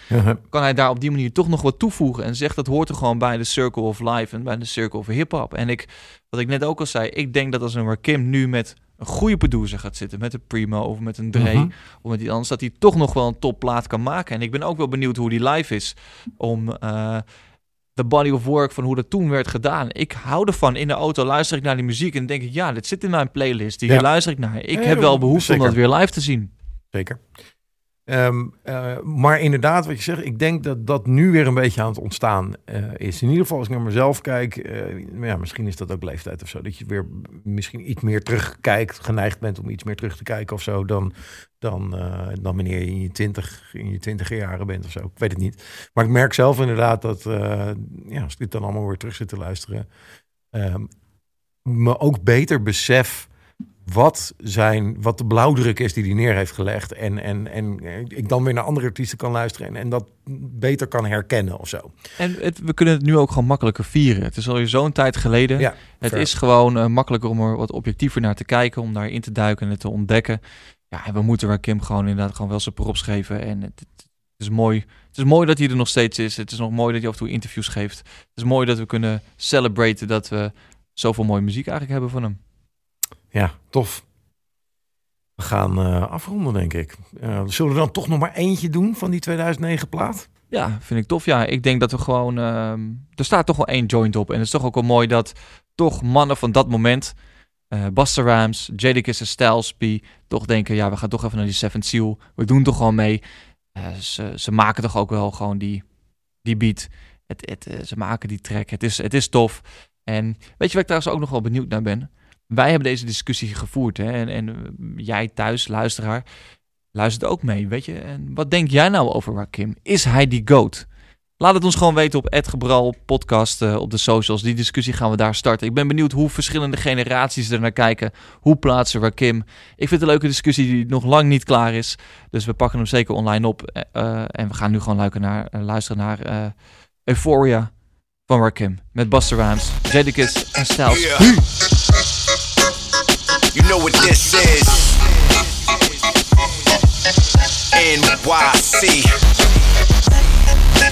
kan hij daar op die manier toch nog wat toevoegen. En zegt dat hoort er gewoon bij de Circle of Life en bij de Circle of Hip Hop. En ik, wat ik net ook al zei, ik denk dat als een Rakim nu met een goede producer gaat zitten met een Primo of met een Dre Mhm. of met die anders, dat hij toch nog wel een topplaat kan maken. En ik ben ook wel benieuwd hoe die live is om eh, de body of work van hoe dat toen werd gedaan. Ik hou ervan. In de auto luister ik naar die muziek en denk ik, ja, dit zit in mijn playlist. Hier Ja. luister ik naar. Ik Ja, heb wel behoefte om dat weer live te zien. Zeker. Ehm, eh, maar inderdaad, wat je zegt, ik denk dat dat nu weer een beetje aan het ontstaan eh, is. In ieder geval, als ik naar mezelf kijk, eh, maar ja, misschien is dat ook leeftijd of zo. Dat je weer misschien iets meer terugkijkt, geneigd bent om iets meer terug te kijken of zo, dan, dan, dan wanneer je in je twintig, in je twintiger jaren bent of zo. Ik weet het niet. Maar ik merk zelf inderdaad dat, ja, als ik dit dan allemaal weer terug zit te luisteren, ehm, me ook beter besef wat, zijn, wat de blauwdruk is die hij neer heeft gelegd. En, en, en ik dan weer naar andere artiesten kan luisteren en, en dat beter kan herkennen of zo. En het, we kunnen het nu ook gewoon makkelijker vieren. Het is alweer zo'n tijd geleden. Ja, het is gewoon eh, makkelijker om er wat objectiever naar te kijken, om daarin te duiken en het te ontdekken. Ja, en we moeten waar Kim gewoon inderdaad gewoon wel zijn props geven. En het, het is mooi. Het is mooi dat hij er nog steeds is. Het is nog mooi dat hij af en toe interviews geeft. Het is mooi dat we kunnen celebraten dat we zoveel mooie muziek eigenlijk hebben van hem. Ja, tof. We gaan eh, afronden, denk ik. Eh, zullen we dan toch nog maar eentje doen van die 2009 plaat? Ja, vind ik tof. Ja, ik denk dat we gewoon. ehm, er staat toch wel één joint op. En het is toch ook wel mooi dat toch mannen van dat moment. eh Buster Rhymes, Jadakiss en Styles toch denken: ja, we gaan toch even naar die Seventh Seal. We doen toch gewoon mee. Ze, ze maken toch ook wel gewoon die, die beat. Het, het, ze maken die track. Het is, het is tof. En weet je waar ik trouwens ook nog wel benieuwd naar ben? Wij hebben deze discussie gevoerd. Hè? En, en eh, jij thuis, luisteraar, luistert ook mee. Weet je? En wat denk jij nou over Rakim? Is hij die GOAT? Laat het ons gewoon weten op Ed Gebral podcast eh, op de socials. Die discussie gaan we daar starten. Ik ben benieuwd hoe verschillende generaties er naar kijken. Hoe plaatsen Rakim? Ik vind het een leuke discussie die nog lang niet klaar is. Dus we pakken hem zeker online op. Eh, en we gaan nu gewoon luisteren naar, eh, luisteren naar Euphoria van Rakim. Met Buster Rhymes, Jadakiss en Styles. Yeah. You know what this is. NYC.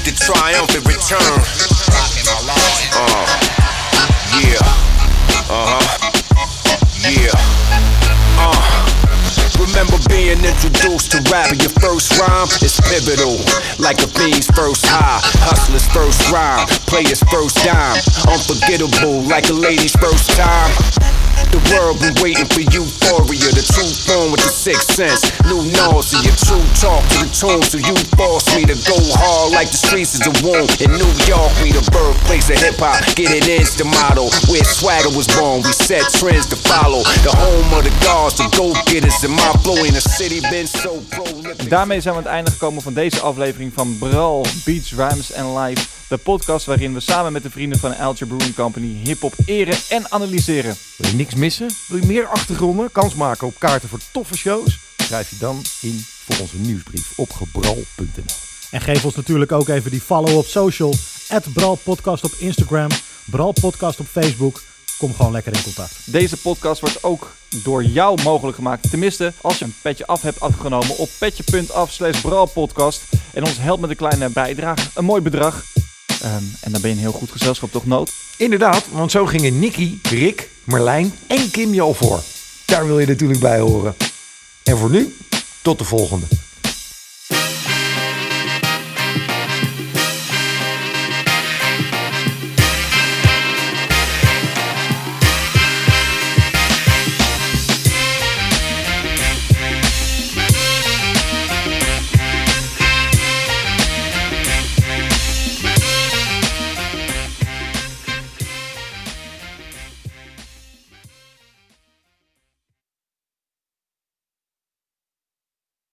The triumphant return. Uh, yeah. Uh introduced to rap your first rhyme is pivotal. Like a fiend's first high, hustler's first rhyme, player's first dime. Unforgettable like a lady's first time. The world been waiting for euphoria, the true form with the sixth sense. New nausea, true talk to the tune, so you force me to go hard like the streets is a womb. In New York, we the birthplace of hip hop, get it in's the motto. Where swagger was born, we set trends to follow. The home of the gods, the go getters, and my flow in the city. Daarmee zijn we aan het einde gekomen van deze aflevering van Bral, Beats, Rhymes and Live. De podcast waarin we samen met de vrienden van Alger Brewing Company hip-hop eren en analyseren. Wil je niks missen? Wil je meer achtergronden? Kans maken op kaarten voor toffe shows? Schrijf je dan in voor onze nieuwsbrief op gebral.nl. En geef ons natuurlijk ook even die follow op social. Bral Podcast op Instagram. Bral Podcast op Facebook. Kom gewoon lekker in contact. Deze podcast wordt ook door jou mogelijk gemaakt. Tenminste, als je een petje af hebt afgenomen op petje.af slash bralpodcast. En ons helpt met een kleine bijdrage. Een mooi bedrag. Ehm, en dan ben je een heel goed gezelschap, toch nood? Inderdaad, want zo gingen Nicky, Rick, Marlijn en Kim je al voor. Daar wil je natuurlijk bij horen. En voor nu, tot de volgende.